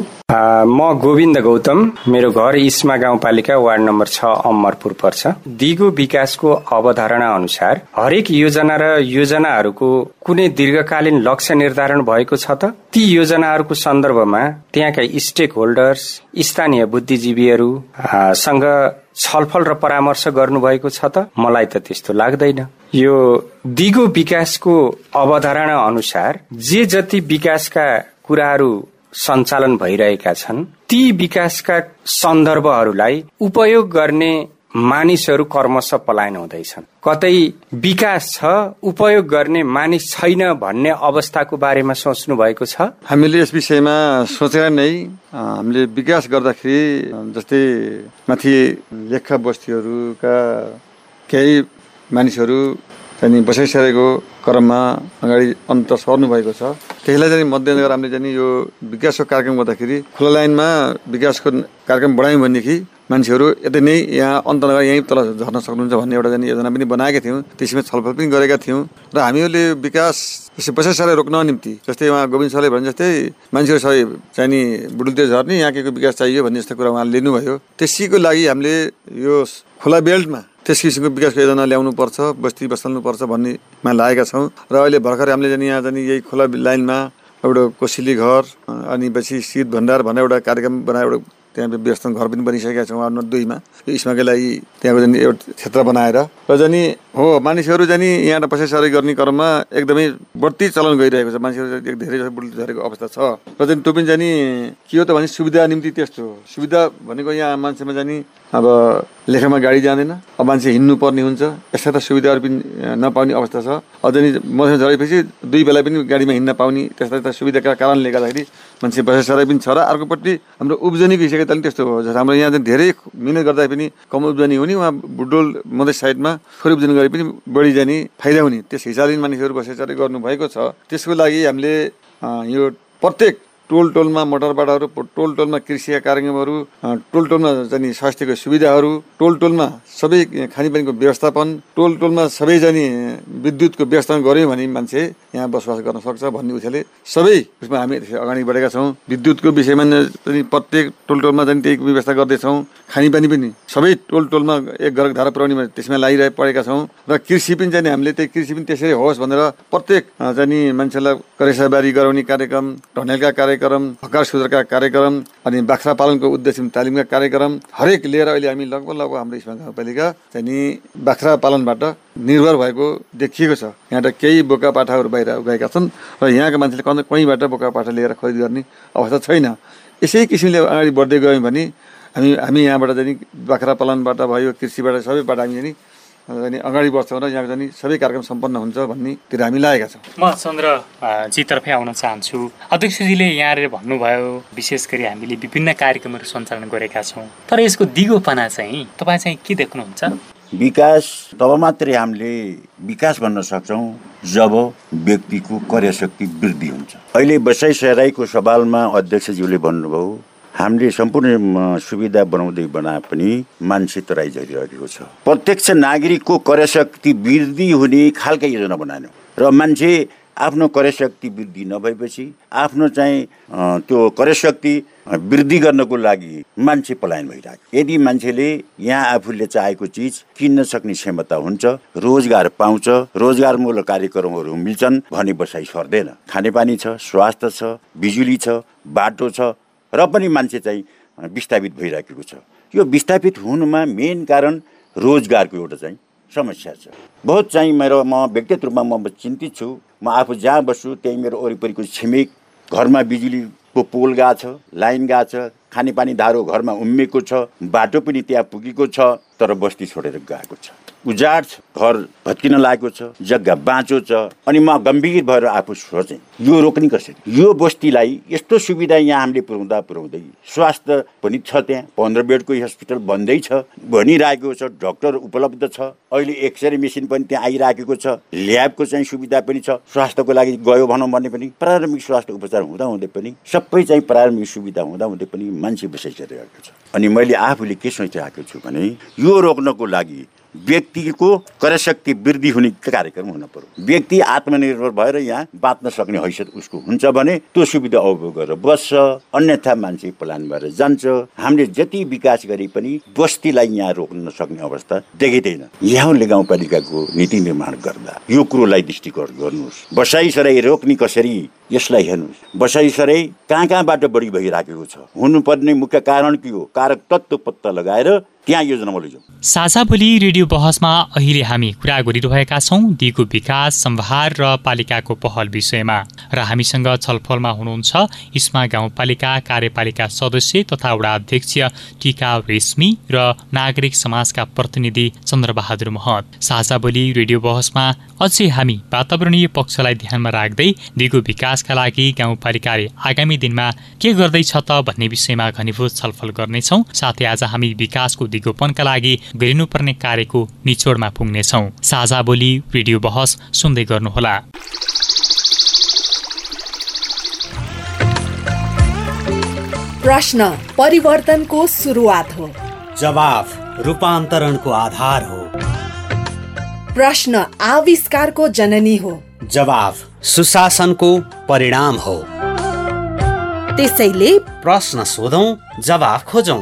म गोविन्द गौतम मेरो घर इस्मा गाउँपालिका वार्ड नम्बर छ अमरपुर पर्छ। दिगो विकासको अवधारणा अनुसार हरेक योजना र योजनाहरूको कुनै दीर्घकालीन लक्ष्य निर्धारण भएको छ त? ती योजनाहरूको सन्दर्भमा त्यहाँका स्टेक होल्डर्स स्थानीय बुद्धिजीवीहरूसँग छलफल र परामर्श गर्नुभएको छ त? मलाई त त्यस्तो लाग्दैन। यो दिगो विकासको अवधारणा अनुसार जे जति विकासका कुराहरू सञ्चालन भइरहेका छन् ती विकासका सन्दर्भहरूलाई उपयोग गर्ने मानिसहरू कर्मश पलायन हुँदैछन्। कतै विकास छ उपयोग गर्ने मानिस छैन भन्ने अवस्थाको बारेमा सोच्नु भएको छ? हामीले यस विषयमा सोचेर नै हामीले विकास गर्दाखेरि जस्तै माथि लेखा बस्तीहरूका केही मानिसहरू चाहिँ बसाइसकेको क्रममा अगाडि अन्त सर्नु भएको छ। त्यसलाई चाहिँ मध्यनजर हामीले चाहिँ यो विकासको कार्यक्रम गर्दाखेरि खुला लाइनमा विकासको कार्यक्रम बढायौँ भनेदेखि मान्छेहरू यतै नै यहाँ अन्त नगर यहीँ तल झर्न सक्नुहुन्छ भन्ने एउटा चाहिँ योजना पनि बनाएका थियौँ। त्यसमा छलफल पनि गरेका थियौँ। र हामीहरूले विकास पैसा रोक्न निम्ति जस्तै उहाँ गोविन्द सरले भने जस्तै मान्छेहरू सबै चाहिँ नि बुडुल्ते झर्ने यहाँ के विकास चाहियो भन्ने जस्तो कुरा उहाँले लिनुभयो। त्यसैको लागि हामीले यो खोला बेल्टमा त्यस किसिमको विकासको योजना ल्याउनु पर्छ बस्ती बसाल्नुपर्छ भन्नेमा लागेका छौँ। र अहिले भर्खर हामीले जाने यहाँ जाने यही खोला लाइनमा एउटा कोसिली घर अनि पछि शीत भण्डार भनेर एउटा कार्यक्रम बनाएर एउटा त्यहाँ व्यवस्था घर पनि बनिसकेका छौँ वार्ड नम्बर दुईमा। यो इस्माकै लागि त्यहाँको जाने एउटा क्षेत्र बनाएर। र जाने हो मानिसहरू जाने यहाँ पसाइ गर्ने क्रममा एकदमै बढ्ती चलन गइरहेको छ। मान्छेहरू धेरै झरेको अवस्था छ। र चाहिँ त्यो पनि जाने के हो त भने सुविधा निम्ति त्यस्तो सुविधा भनेको यहाँ मान्छेमा जाने अब लेखामा गाडी जाँदैन। अब मान्छे हिँड्नु पर्ने हुन्छ। यस्ता त सुविधाहरू पनि नपाउने अवस्था छ। अझ नि झरेपछि दुई बेला पनि गाडीमा हिँड्न पाउने त्यस्ता सुविधाका कारणले गर्दाखेरि मान्छे बसाइसराई पनि छ र अर्कोपट्टि हाम्रो उब्जनी गइसके त त्यस्तो हो। हाम्रो यहाँ चाहिँ धेरै मिहिनेत गर्दा पनि कम उब्जनी हुने उहाँ बुडोल मधेस साइडमा थोरै उब्जनी गरे पनि बढी जाने फाइदा हुने। त्यस हिसाबले मानिसहरू बसाइसराई गर्नुभएको छ। त्यसको लागि हामीले यो प्रत्येक टोल टोलमा मोटरबाटहरू टोल टोलमा कृषिका कार्यक्रमहरू टोल टोलमा जाने स्वास्थ्यको सुविधाहरू टोल टोलमा सबै खानेपानीको व्यवस्थापन टोल टोलमा सबै जाने विद्युतको व्यवस्थापन गऱ्यौँ भने मान्छे यहाँ बसोबास गर्न सक्छ भन्ने उछाले सबै उसमा हामी अगाडि बढेका छौँ। विद्युतको विषयमा पनि प्रत्येक टोल टोलमा जाने त्यही व्यवस्था गर्दैछौँ। खानेपानी पनि सबै टोल टोलमा एक घर धारा पुऱ्याउने त्यसमा लागिरहे परेका छौँ र कृषि पनि जाने हामीले त्यही कृषि पनि त्यसरी होस् भनेर प्रत्येक जाने मान्छेलाई करेसाबारी गराउने कार्यक्रम ढनेलका कार्यक्रम कार्यक्रम हकार सुधारका कार्यक्रम अनि बाख्रा पालनको उद्देश्य तालिमका कार्यक्रम हरेक लिएर अहिले हामी लगभग लगभग हाम्रो इस्मा गाउँपालिका चाहिँ बाख्रा पालनबाट निर्भर भएको देखिएको छ। यहाँ त केही बोका पाठाहरू बाहिर गएका छन् र यहाँका मान्छेले कहीँबाट बोका पाठा लिएर खरिद गर्ने अवस्था छैन। यसै किसिमले अगाडि बढ्दै गयौँ भने हामी हामी यहाँबाट चाहिँ बाख्रा पालनबाट भयो कृषिबाट सबैबाट हामी चाहिँ अनि अगाडि बढ्छौँ र यहाँ जाने सबै कार्यक्रम सम्पन्न हुन्छ भन्नेतिर हामी लागेका छौँ। म चन्द्रजीतर्फै आउन चाहन्छु। अध्यक्षजीले यहाँले भन्नुभयो विशेष गरी हामीले विभिन्न कार्यक्रमहरू सञ्चालन गरेका छौँ। तर यसको दिगोपना चाहिँ तपाईँ चाहिँ के देख्नुहुन्छ? विकास तब मात्रै हामीले विकास भन्न सक्छौँ जब व्यक्तिको कार्यशक्ति वृद्धि हुन्छ। अहिले बसाइ सराईको सवालमा अध्यक्षज्यूले भन्नुभयो हामीले सम्पूर्ण सुविधा बनाउँदै बनाए पनि मान्छे तराई झरिरहेको छ। प्रत्यक्ष नागरिकको कार्यशक्ति वृद्धि हुने खालका योजना बनाएनौँ। र मान्छे आफ्नो क्रय शक्ति वृद्धि नभएपछि आफ्नो चाहिँ त्यो क्रय शक्ति वृद्धि गर्नको लागि मान्छे पलायन भइरहेको यदि मान्छेले यहाँ आफूले चाहेको चिज किन्न सक्ने क्षमता हुन्छ रोजगार पाउँछ रोजगारमूलक कार्यक्रमहरू मिल्छन् भने बसाइ सर्दैन। खानेपानी छ स्वास्थ्य छ बिजुली छ बाटो छ र पनि मान्छे चाहिँ विस्थापित भइराखेको छ। यो विस्थापित हुनुमा मेन कारण रोजगारको एउटा चाहिँ समस्या छ। बहुत चाहिँ मेरो म व्यक्तिगत रूपमा म चिन्तित छु। म आफू जहाँ बस्छु त्यही मेरो वरिपरिको छिमेक घरमा बिजुलीको पोल गएको छ लाइन गएको छ खानेपानी धारो घरमा उम्मेको छ बाटो पनि त्यहाँ पुगेको छ। तर बस्ती छोडेर गएको छ। उजाड छ घर भत्किन लागेको छ जग्गा बाँचो छ अनि म गम्भीर भएर आफू सोचेँ यो रोक्ने कसरी? यो बस्तीलाई यस्तो सुविधा यहाँ हामीले पुऱ्याउँदा पुऱ्याउँदै स्वास्थ्य पनि छ त्यहाँ पन्ध्र बेडको हस्पिटल बन्दै छ भनिरहेको छ डक्टर उपलब्ध छ अहिले एक्सरे मेसिन पनि त्यहाँ आइराखेको छ ल्याबको चाहिँ सुविधा पनि छ स्वास्थ्यको लागि गयो भनौँ भने पनि प्रारम्भिक स्वास्थ्य उपचार हुँदा हुँदै पनि सबै चाहिँ प्रारम्भिक सुविधा हुँदा हुँदै पनि मान्छे बसाइसकेको छ। अनि मैले आफूले के सोचिरहेको छु भने यो रोक्नको लागि व्यक्तिको क्रयशक्ति वृद्धि हुने कार्यक्रम हुन पर्यो व्यक्ति आत्मनिर्भर भएर यहाँ बाँच्न सक्ने हैसियत उसको हुन्छ भने त्यो सुविधा उपभोग गरेर बस्छ अन्यथा मान्छे पलायन भएर जान्छ। हामीले जति विकास गरे पनि बस्तीलाई यहाँ रोक्न सक्ने अवस्था देखिँदैन। यहाँले गाउँपालिकाको नीति निर्माण गर्दा यो कुरोलाई दृष्टिकोण गर्नुहोस्। बसाइ सराई रोक्ने कसरी? यसलाई हेर्नुहोस्। बसाइ सराई कहाँ कहाँबाट बढी भइराखेको छ? हुनुपर्ने मुख्य कारण के हो? कारक तत्त्व पत्ता लगाएर त्यहाँ योजनामा लैजाउँ साझा भोलि रेडियो बहसमा अहिले हामी कुरा गरिरहेका छौँ दिगो विकास सम्भार र पालिकाको पहल विषयमा। र हामीसँग छलफलमा हुनुहुन्छ इस्मा गाउँपालिका कार्यपालिका सदस्य तथा वडा अध्यक्ष टिका रेशमी र नागरिक समाजका प्रतिनिधि चन्द्रबहादुर महत। साझा भोलि रेडियो बहसमा अझै हामी वातावरणीय पक्षलाई ध्यानमा राख्दै दिगो विकासका लागि गाउँपालिकाले आगामी दिनमा के गर्दैछ त भन्ने विषयमा घनीभूत छलफल गर्नेछौँ। साथै आज हामी विकासको दिगोपनका लागि गरिनुपर्ने कार्यको निचोडमा पुग्नेछौ। साझा बोली भिडियो बहस सुन्दै गर्नुहोला। प्रश्न परिवर्तनको सुरुवात हो। जवाफ रूपान्तरणको आधार हो। प्रश्न आविष्कारको जननी हो। जवाफ सुशासनको परिणाम हो। त्यसैले प्रश्न सोधौं जवाफ खोजौं।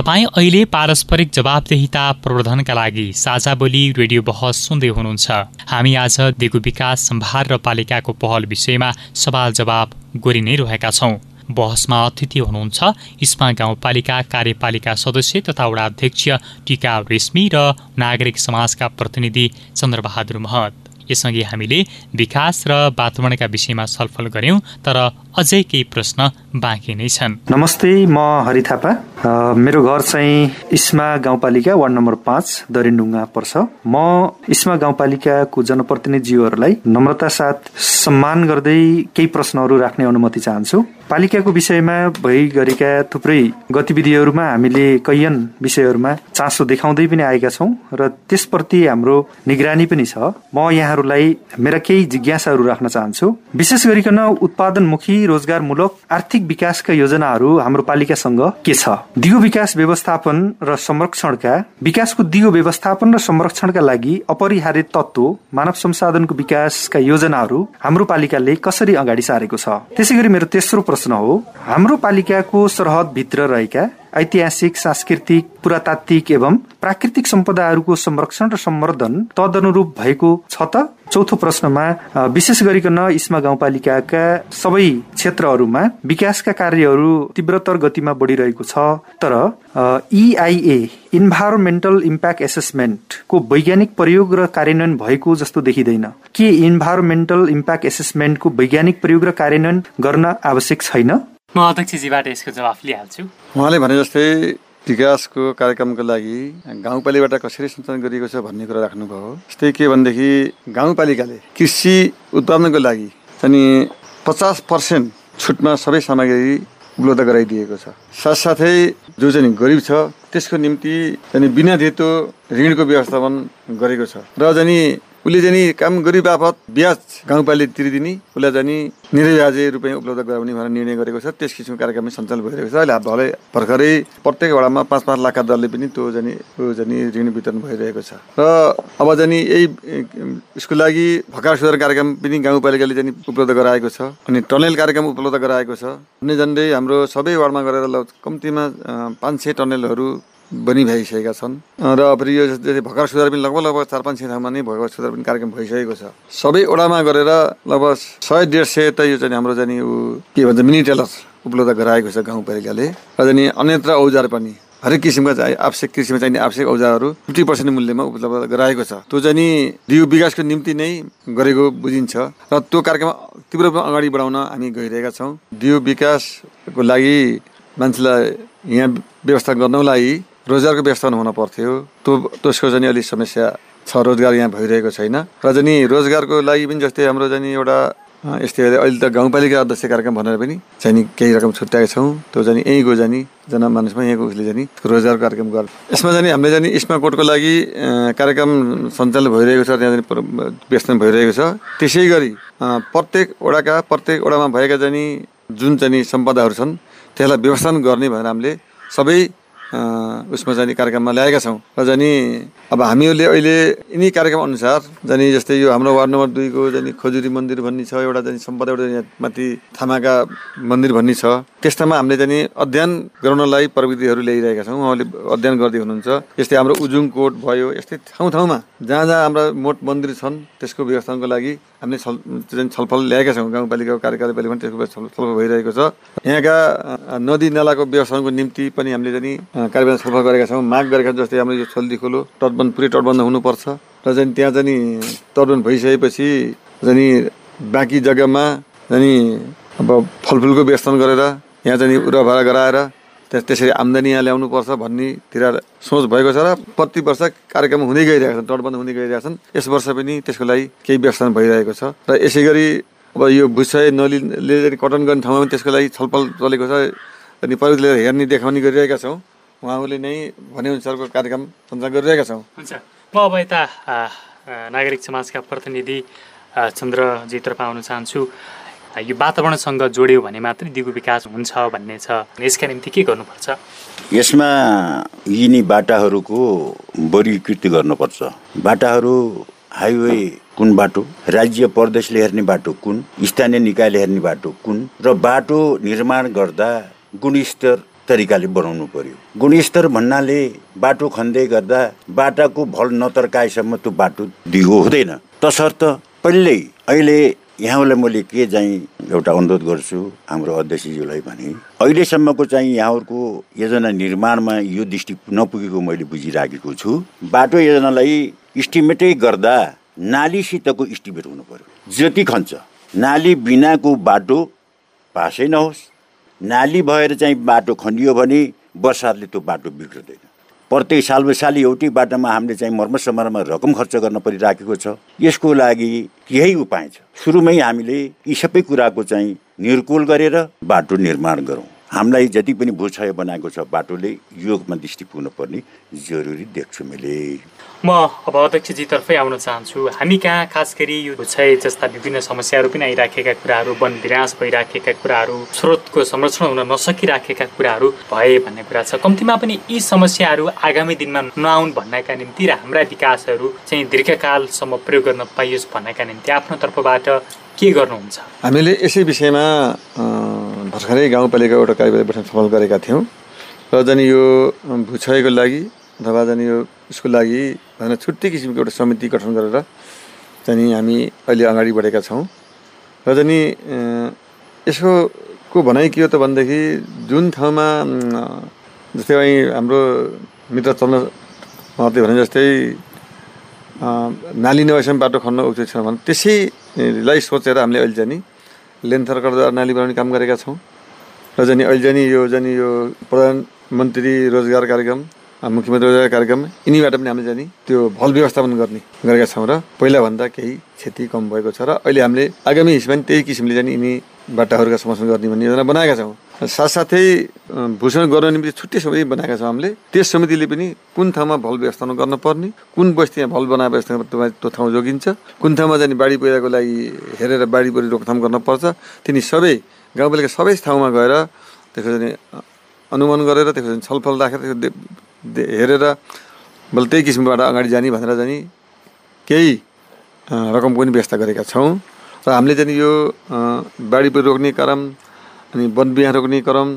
तपाईँ अहिले पारस्परिक जवाबदेहिता प्रवर्धनका लागि साझा बोली रेडियो बहस सुन्दै हुनुहुन्छ। हामी आज दिगु विकास सम्भार र पालिकाको पहल विषयमा सवाल जवाब गरि नै रहेका छौँ। बहसमा अतिथि हुनुहुन्छ इस्मा गाउँपालिका कार्यपालिका सदस्य तथा वडा अध्यक्ष टिका रेशमी र नागरिक समाजका प्रतिनिधि चन्द्रबहादुर महत। यसअघि हामीले विकास र वातावरणका विषयमा छलफल गर्यौं तर अझै केही प्रश्न बाँकी नै छन्। नमस्ते म हरि थापा। मेरो घर चाहिँ इस्मा गाउँपालिका वार्ड नम्बर पाँच दरिन्डुङ्गा पर्छ। म इस्मा गाउँपालिकाको जनप्रतिनिधिज्यूहरूलाई नम्रता साथ सम्मान गर्दै केही प्रश्नहरू राख्ने अनुमति चाहन्छु। पालिकाको विषयमा भइ गरेका थुप्रै गतिविधिहरूमा हामीले कैयन विषयहरूमा चासो देखाउँदै पनि आएका छौँ र त्यसप्रति हाम्रो निगरानी पनि छ। म यहाँहरूलाई मेरा केही जिज्ञासाहरू राख्न चाहन्छु। विशेष गरिकन उत्पादनमुखी रोजगारमूलक आर्थिक विकासका योजनाहरू हाम्रो पालिकासँग के छ? दिगो विकास व्यवस्थापन र संरक्षणका विकासको दिगो व्यवस्थापन र संरक्षणका लागि अपरिहार्य तत्व मानव संसाधनको विकासका योजनाहरू हाम्रो पालिकाले कसरी अगाडि सारेको छ? त्यसै मेरो तेस्रो प्रश्न हो हाम्रो पालिकाको सरहद भित्र रहेका ऐतिहासिक सांस्कृतिक पुरातात्विक एवं प्राकृतिक सम्पदाहरूको संरक्षण र सम्वर्धन तदनुरूप भएको छ त? चौथो प्रश्नमा विशेष गरिकन इस्मा गाउँपालिकाका सबै क्षेत्रहरूमा विकासका कार्यहरू तीव्रतर गतिमा बढिरहेको छ। तर इआइए इन्भाइरोमेन्टल इम्प्याक्ट एसेसमेन्टको वैज्ञानिक प्रयोग र कार्यान्वयन भएको जस्तो देखिँदैन। के इन्भाइरोमेन्टल इम्प्याक्ट एसेसमेन्टको वैज्ञानिक प्रयोग र कार्यान्वयन गर्न आवश्यक छैन? म अध्यक्षजीबाट यसको जवाफ लिइहाल्छु। उहाँले भने जस्तै विकासको कार्यक्रमको लागि गाउँपालिकाबाट कसरी सञ्चालन गरिएको छ भन्ने कुरा राख्नुभयो। जस्तै के भनेदेखि गाउँपालिकाले कृषि उत्पादनको लागि अनि पचास पर्सेन्ट छुटमा सबै सामग्री उपलब्ध गराइदिएको छ। साथसाथै जो चाहिँ गरिब छ त्यसको निम्ति बिना धितो ऋणको व्यवस्थापन गरेको छ। र जाने उसले चाहिँ काम गरी बापत ब्याज गाउँपालिका तिरिदिने उसलाई जाने निर्व्याजे रुपियाँ उपलब्ध गराउने भनेर निर्णय गरेको छ। त्यस किसिमको कार्यक्रम सञ्चालन भइरहेको छ। अहिले भलै भर्खरै प्रत्येक वडामा पाँच पाँच लाखका दरले पनि त्यो जाने त्यो ऋण वितरण भइरहेको छ। र अब जाने यही यसको लागि भकार सुधार कार्यक्रम पनि गाउँपालिकाले जाने उपलब्ध गराएको छ अनि टनेल कार्यक्रम उपलब्ध गराएको छ। झन्डै झन्डै हाम्रो सबै वार्डमा गरेर कम्तीमा पाँच सय टनेलहरू बनि भइसकेका छन्। र अब यो भर्खर सुधार पनि लगभग लगभग चार पाँच सय ठाउँमा नै भर्खर सुधार पनि कार्यक्रम भइसकेको छ। सबै ओडामा गरेर लगभग सय डेढ सय त यो चाहिँ हाम्रो चाहिँ के भन्छ मिनी टेलर उपलब्ध गराएको छ गाउँपालिकाले र चाहिँ अन्यत्र औजार पनि हरेक किसिमका चाहिँ आवश्यक कृषिमा चाहिने आवश्यक औजारहरू फिफ्टी पर्सेन्ट मूल्यमा उपलब्ध गराएको छ। त्यो चाहिँ दिउ विकासको निम्ति नै गरेको बुझिन्छ। र त्यो कार्यक्रम तीव्र अगाडि बढाउन हामी गइरहेका छौँ। दिउ विकासको लागि मान्छेलाई यहाँ व्यवस्था गर्नको लागि रोजगारको व्यवस्थापन हुन पर्थ्यो त्यो त्यसको चाहिँ अलिक समस्या छ रोजगार यहाँ भइरहेको छैन। र चाहिँ रोजगारको लागि पनि जस्तै हाम्रो चाहिँ एउटा यस्तै अहिले त गाउँपालिका अध्यक्ष कार्यक्रम भनेर पनि चाहिँ केही रकम छुट्याएका छौँ। त्यो चाहिँ यहीँको जाने जनमानसमा यहाँको उसले जाने रोजगार कार्यक्रम गर। यसमा जाने हामीले जाने इस्मा कोटको लागि कार्यक्रम सञ्चालन भइरहेको छ त्यहाँ व्यस्त भइरहेको छ। त्यसै गरी प्रत्येक वडाका प्रत्येक वडामा भएका जाने जुन चाहिँ सम्पदाहरू छन् त्यसलाई व्यवस्थापन गर्ने भनेर हामीले सबै उसमा जाने कार्यक्रममा ल्याएका छौँ। र जाने अब हामीहरूले अहिले यिनी कार्यक्रम अनुसार जाने जस्तै यो हाम्रो वार्ड नम्बर दुईको जाने खजुरी मन्दिर भन्ने छ एउटा जाने सम्पदा एउटा माथि थामाका मन्दिर भन्ने छ। त्यस्तामा हामीले जाने अध्ययन गराउनलाई प्रविधिहरू ल्याइरहेका छौँ। उहाँले अध्ययन गर्दै हुनुहुन्छ। यस्तै हाम्रो उजुङ कोट भयो यस्तै ठाउँ ठाउँमा जहाँ जहाँ हाम्रा मोट मन्दिर छन् त्यसको व्यवस्थापनको लागि हामीले छल छलफल ल्याएका छौँ। गाउँपालिकाको कार्यकालले पनि त्यसको छलफल भइरहेको छ। यहाँका नदी नालाको व्यवस्थापनको निम्ति पनि हामीले चाहिँ कार्यक्रम छलफल गरेका छौँ माग गरेका जस्तै हाम्रो यो छल्दी खोलो तटबन्ध पुरै तटबन्ध हुनुपर्छ। र चाहिँ त्यहाँ चाहिँ तटबन्ध भइसकेपछि चाहिँ बाँकी जग्गामा चाहिँ अब फलफुलको व्यवस्थापन गरेर यहाँ चाहिँ उराभाडा गराएर त्यस त्यसरी आम्दानी यहाँ ल्याउनुपर्छ भन्नेतिर सोच भएको छ र प्रति वर्ष कार्यक्रम हुँदै गइरहेका छन् तटबन्ध हुँदै गइरहेका छन्। यस वर्ष पनि त्यसको लागि केही व्यवस्थापन भइरहेको छ र यसै गरी अब यो भुसय नलीले कटन गर्ने ठाउँमा पनि त्यसको लागि छलफल चलेको छ। अनि प्रविधिले हेर्ने देखाउने गरिरहेका छौँ। उहाँहरूले नै भनेअनुसारको कार्यक्रम सञ्चालन गरिरहेका छौँ। म अब यता नागरिक समाजका प्रतिनिधि चन्द्रजीतर्फ आउन चाहन्छु। यो वातावरणसँग जोड्यो भने मात्रै दिगो विकास हुन्छ भन्ने छ। यसका निम्ति के गर्नुपर्छ? यसमा यिनी बाटाहरूको वर्गीकृत गर्नुपर्छ। बाटाहरू हाइवे कुन बाटो? राज्य प्रदेशले हेर्ने बाटो कुन? स्थानीय निकायले हेर्ने बाटो कुन? र बाटो निर्माण गर्दा गुणस्तर तरिकाले बनाउनु पर्यो। गुणस्तर भन्नाले बाटो खन्दै गर्दा बाटाको भल नतर्काएसम्म त्यो बाटो दिगो हुँदैन। तसर्थ पहिल्यै अहिले यहाँलाई मैले के चाहिँ एउटा अनुरोध गर्छु हाम्रो अध्यक्षज्यूलाई भने अहिलेसम्मको चाहिँ यहाँहरूको योजना निर्माणमा यो दृष्टि नपुगेको मैले बुझिराखेको छु। बाटो योजनालाई इस्टिमेटै गर्दा नालीसितको इस्टिमेट हुनु पर्यो। जति खन्छ नाली बिनाको बाटो पासै नहोस्। नाली भएर चाहिँ बाटो खनियो भने बर्सातले त्यो बाटो बिग्रदैन। प्रत्येक सालमा साली एउटै बाटोमा हामीले चाहिँ मर्मत समारोहमा रकम खर्च गर्न परिराखेको छ। यसको लागि यही उपाय छ। सुरुमै हामीले यी सबै कुराको चाहिँ निर्कुल गरेर बाटो निर्माण गरौँ। हामीलाई जति पनि भूक्षय बनाएको छ बाटोले योगमा दृष्टि पुग्नुपर्ने जरुरी देख्छु मैले। म अब अध्यक्षजीतर्फै आउन चाहन्छु। हामी कहाँ खास गरी यो क्षय जस्ता विभिन्न समस्याहरू पनि आइराखेका कुराहरू वन विनाश भइराखेका कुराहरू स्रोतको संरक्षण हुन नसकिराखेका कुराहरू भए भन्ने कुरा छ। कम्तीमा पनि यी समस्याहरू आगामी दिनमा नआउन् भन्नका निम्ति र हाम्रा विकासहरू चाहिँ दीर्घकालसम्म प्रयोग गर्न पाइयोस् भन्नका निम्ति आफ्नो तर्फबाट के गर्नुहुन्छ? हामीले यसै विषयमा भर्खरै गाउँपालिका एउटा कार्यवाही बस्न छलफल गरेका थियौँ। र झन् यो भूक्षयको लागि अथवा झन् यो उसको लागि भनेर छुट्टै किसिमको एउटा समिति गठन गरेर चाहिँ हामी अहिले अगाडि बढेका छौँ। र झन् यसको भनाइ के हो त भनेदेखि जुन ठाउँमा जस्तै અહીં हाम्रो मित्र चल्न महत्त्व भने जस्तै नाली नभएसम्म बाटो खन्न उचित छ भने त्यसैलाई सोचेर हामीले अहिले चाहिँ लेन्थरकडद्वारा नाली बनाउने काम गरेका छौँ। र जाने अहिले जाने यो जाने यो प्रधानमन्त्री रोजगार कार्यक्रम मुख्यमन्त्री रोजगार कार्यक्रम यिनीबाट पनि हामीले जाने त्यो भल व्यवस्थापन गर्ने गरेका छौँ र पहिलाभन्दा केही क्षति कम भएको छ र अहिले हामीले आगामी पनि त्यही किसिमले जाने यिनी बाटाहरूका समर्थन गर्ने भन्ने योजना बनाएका छौँ। साथसाथै भूषण गर्न निम्ति छुट्टै समिति बनाएका छौँ हामीले। त्यस समितिले पनि कुन ठाउँमा भल व्यवस्थापन गर्नुपर्ने कुन बस्तीमा भल बनाए त्यो ठाउँ जोगिन्छ कुन ठाउँमा जाने बाढी पहिराको लागि हेरेर बाढी पहिरो रोकथाम गर्नुपर्छ तिनी सबै गाउँपालिका सबै ठाउँमा गएर त्यसको अनुमान गरेर त्यसको छलफल राखेर हेरेर बल त्यही किसिमबाट अगाडि जाने भनेर जाने केही रकमको पनि व्यवस्था गरेका छौँ। र हामीले चाहिँ यो बाढी पहिरो रोक्ने क्रम अनि वन बिहा रोक्ने क्रम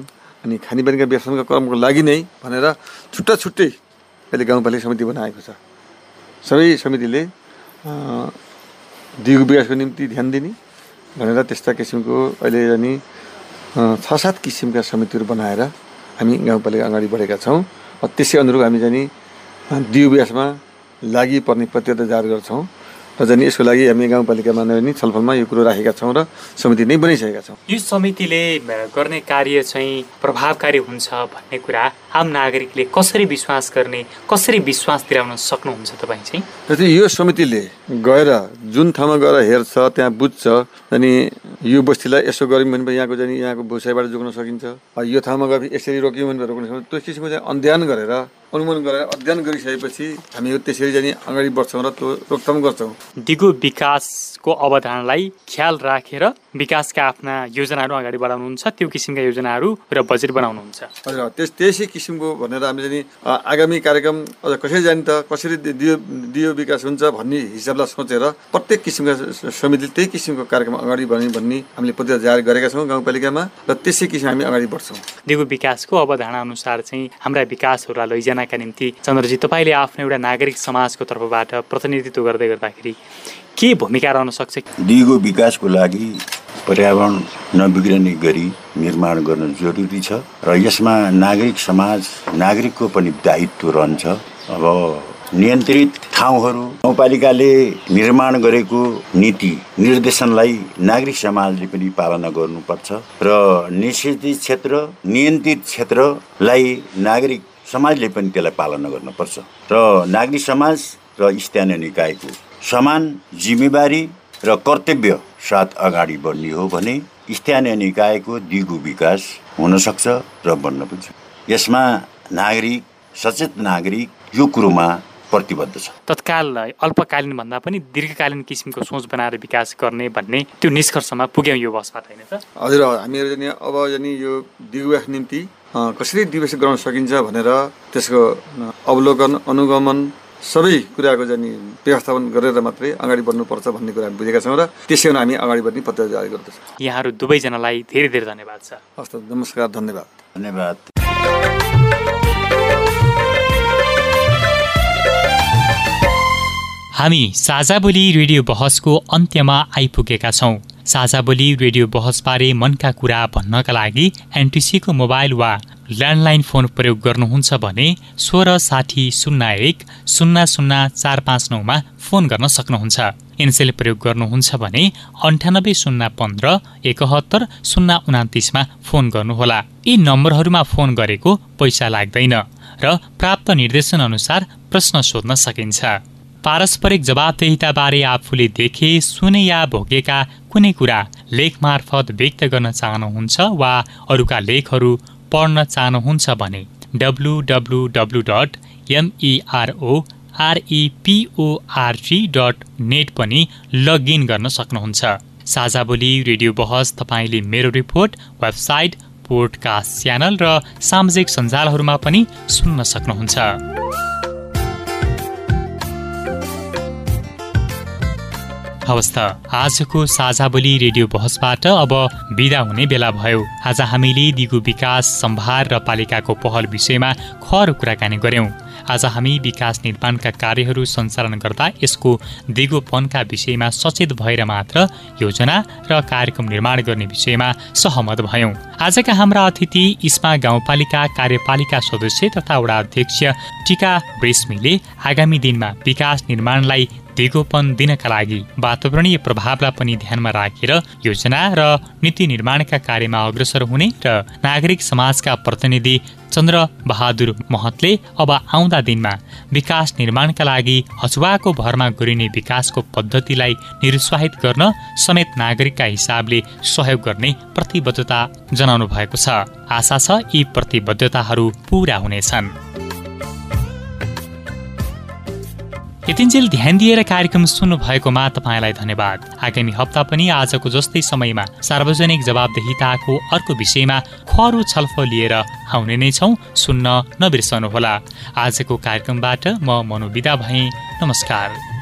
अनि खानेपानीका व्यवस्थापनका क्रमको लागि नै भनेर छुट्टा छुट्टै अहिले गाउँपालिका समिति बनाएको छ। सबै समितिले दिगो विकासको निम्ति ध्यान दिने भनेर त्यस्ता किसिमको अहिले अनि छ सात किसिमका समितिहरू बनाएर हामी गाउँपालिका अगाडि बढेका छौँ त्यसै अनुरूप हामी चाहिँ दिउ विकासमा लागि पर्ने प्रतिबद्धता जारी गर्छौँ। र यसको लागि हामी गाउँपालिकामा नै छलफलमा यो कुरो राखेका छौँ र समिति नै बनाइसकेका छौँ। यो समितिले गर्ने कार्य चाहिँ प्रभावकारी हुन्छ भन्ने कुरा आम नागरिकले कसरी विश्वास गर्ने कसरी विश्वास दिलाउन सक्नुहुन्छ तपाईँ चाहिँ? यो समितिले गएर जुन ठाउँमा गएर हेर्छ त्यहाँ बुझ्छ अनि यो बस्तीलाई यसो गऱ्यौँ भने यहाँको जाने यहाँको भुसाइबाट जोग्न सकिन्छ। यो ठाउँमा गएर यसरी रोक्यौँ भने रोक्न सकिन्छ। त्यो किसिमको चाहिँ अध्ययन गरेर अनुमान गरेर अध्ययन गरिसकेपछि हामी त्यसरी जाने अगाडि बढ्छौँ र त्यो रोकथाम गर्छौँ। दिगो विकासको अवधारणालाई ख्याल राखेर विकासका आफ्ना योजनाहरू अगाडि बढाउनुहुन्छ। त्यो किसिमका योजनाहरू र बजेट बनाउनुहुन्छ। हजुर त्यस त्यसै किसिमको भनेर हामीले आगामी कार्यक्रम अझ कसरी जाने त कसरी दियो दियो विकास हुन्छ भन्ने हिसाबलाई सोचेर प्रत्येक किसिमका समितिले त्यही किसिमको कार्यक्रम अगाडि बढ्ने भन्ने हामीले पत्रिका जारी गरेका छौँ गाउँपालिकामा र त्यसै किसिम हामी अगाडि बढ्छौँ। दिगो विकासको अवधारणा अनुसार चाहिँ हाम्रा विकासहरूलाई लैजानका निम्ति चन्द्रजी तपाईँले आफ्नो एउटा नागरिक समाजको तर्फबाट प्रतिनिधित्व गर्दै गर्दाखेरि के भूमिका रहन सक्छ? दिगो विकासको लागि पर्यावरण नबिग्रने गरी निर्माण गर्न जरुरी छ र यसमा नागरिक समाज नागरिकको पनि दायित्व रहन्छ। अब नियन्त्रित ठाउँहरू गाउँपालिकाले निर्माण गरेको नीति निर्देशनलाई नागरिक समाजले पनि पालना गर्नुपर्छ र निषेधित क्षेत्र नियन्त्रित क्षेत्रलाई नागरिक समाजले पनि त्यसलाई पालना गर्नुपर्छ। र नागरिक समाज र स्थानीय निकायको समान जिम्मेवारी र कर्तव्य साथ अगाडि बढ्ने हो भने स्थानीय निकायको दिगो विकास हुन सक्छ र बन्न पनि यसमा नागरिक सचेत नागरिक यो कुरोमा प्रतिबद्ध छ। तत्काल अल्पकालीन भन्दा पनि दीर्घकालीन किसिमको सोच बनाएर विकास गर्ने भन्ने त्यो निष्कर्षमा पुग्यौँ यो बसबाट होइन त? हजुर हामीहरू अब जाने यो दिगो निम्ति कसरी दिवस गराउन सकिन्छ भनेर त्यसको अवलोकन अनुगमन सबै कुराको जाने व्यवस्थापन गरेर मात्रै अगाडि बढ्नुपर्छ भन्ने कुरा बुझेका छौँ र त्यसै हामी अगाडि बढ्ने पत्र जारी गर्दछौँ। यहाँहरू दुवैजनालाई धेरै धेरै धन्यवाद छ हस् नमस्कार धन्यवाद। धन्यवाद। हामी साझा बोली रेडियो बहसको अन्त्यमा आइपुगेका छौँ। साझा बोली रेडियो बहसबारे मनका कुरा भन्नका लागि एनटिसीको मोबाइल वा ल्यान्डलाइन फोन प्रयोग गर्नुहुन्छ भने सोह्र साठी शून्य एक शून्य शून्य चार पाँच नौमा फोन गर्न सक्नुहुन्छ। एनसेल प्रयोग गर्नुहुन्छ भने अन्ठानब्बे शून्य पन्ध्र एकहत्तर शून्य उनातिसमा फोन गर्नुहोला। यी नम्बरहरूमा फोन गरेको पैसा लाग्दैन र प्राप्त निर्देशन अनुसार प्रश्न सोध्न सकिन्छ। पारस्परिक जवाबदेहिताबारे आफूले देखे सुने या भोगेका कुनै कुरा लेख मार्फत व्यक्त गर्न चाहनुहुन्छ वा अरूका लेखहरू पढ्न चाहनुहुन्छ भने W W dot M E R O R E P O R T dot net पनि लगइन गर्न सक्नुहुन्छ। साझा बोली रेडियो बहस तपाईँले मेरो रिपोर्ट वेबसाइट पोडकास्ट च्यानल र सामाजिक सञ्जालहरूमा पनि सुन्न सक्नुहुन्छ। हवस् त आजको साझा बोली रेडियो बहसबाट अब विदा हुने बेला भयो। आज हामीले दिगो विकास सम्भार र पालिकाको पहल विषयमा खर कुराकानी गर्यौं आज हामी विकास निर्माणका कार्यहरू सञ्चालन गर्दा यसको दिगोपनका विषयमा सचेत भएर मात्र योजना र कार्यक्रम निर्माण गर्ने विषयमा सहमत भयौं। आजका हाम्रा अतिथि इस्मा गाउँपालिका कार्यपालिका सदस्य तथा वडा अध्यक्ष टिका रेश्मीले आगामी दिनमा विकास निर्माणलाई दिगोपन दिनका लागि वातावरणीय प्रभावलाई पनि ध्यानमा राखेर योजना र नीति निर्माणका कार्यमा अग्रसर हुने र नागरिक समाजका प्रतिनिधि चन्द्र बहादुर महतले अब आउँदा दिनमा विकास निर्माणका लागि हचुवाको भरमा गरिने विकासको पद्धतिलाई निरुत्साहित गर्न समेत नागरिकका हिसाबले सहयोग गर्ने प्रतिबद्धता जनाउनु भएको छ। आशा छ यी प्रतिबद्धताहरू पूरा हुनेछन्। यतिन्जेल ध्यान दिएर कार्यक्रम सुन्नु भएकोमा तपाईँलाई धन्यवाद। आगामी हप्ता पनि आजको जस्तै समयमा सार्वजनिक जवाबदेहिताको अर्को विषयमा खरो छलफल लिएर आउने नै छौँ सुन्न नबिर्सनुहोला। आजको कार्यक्रमबाट म मनोविदा भएँ। नमस्कार।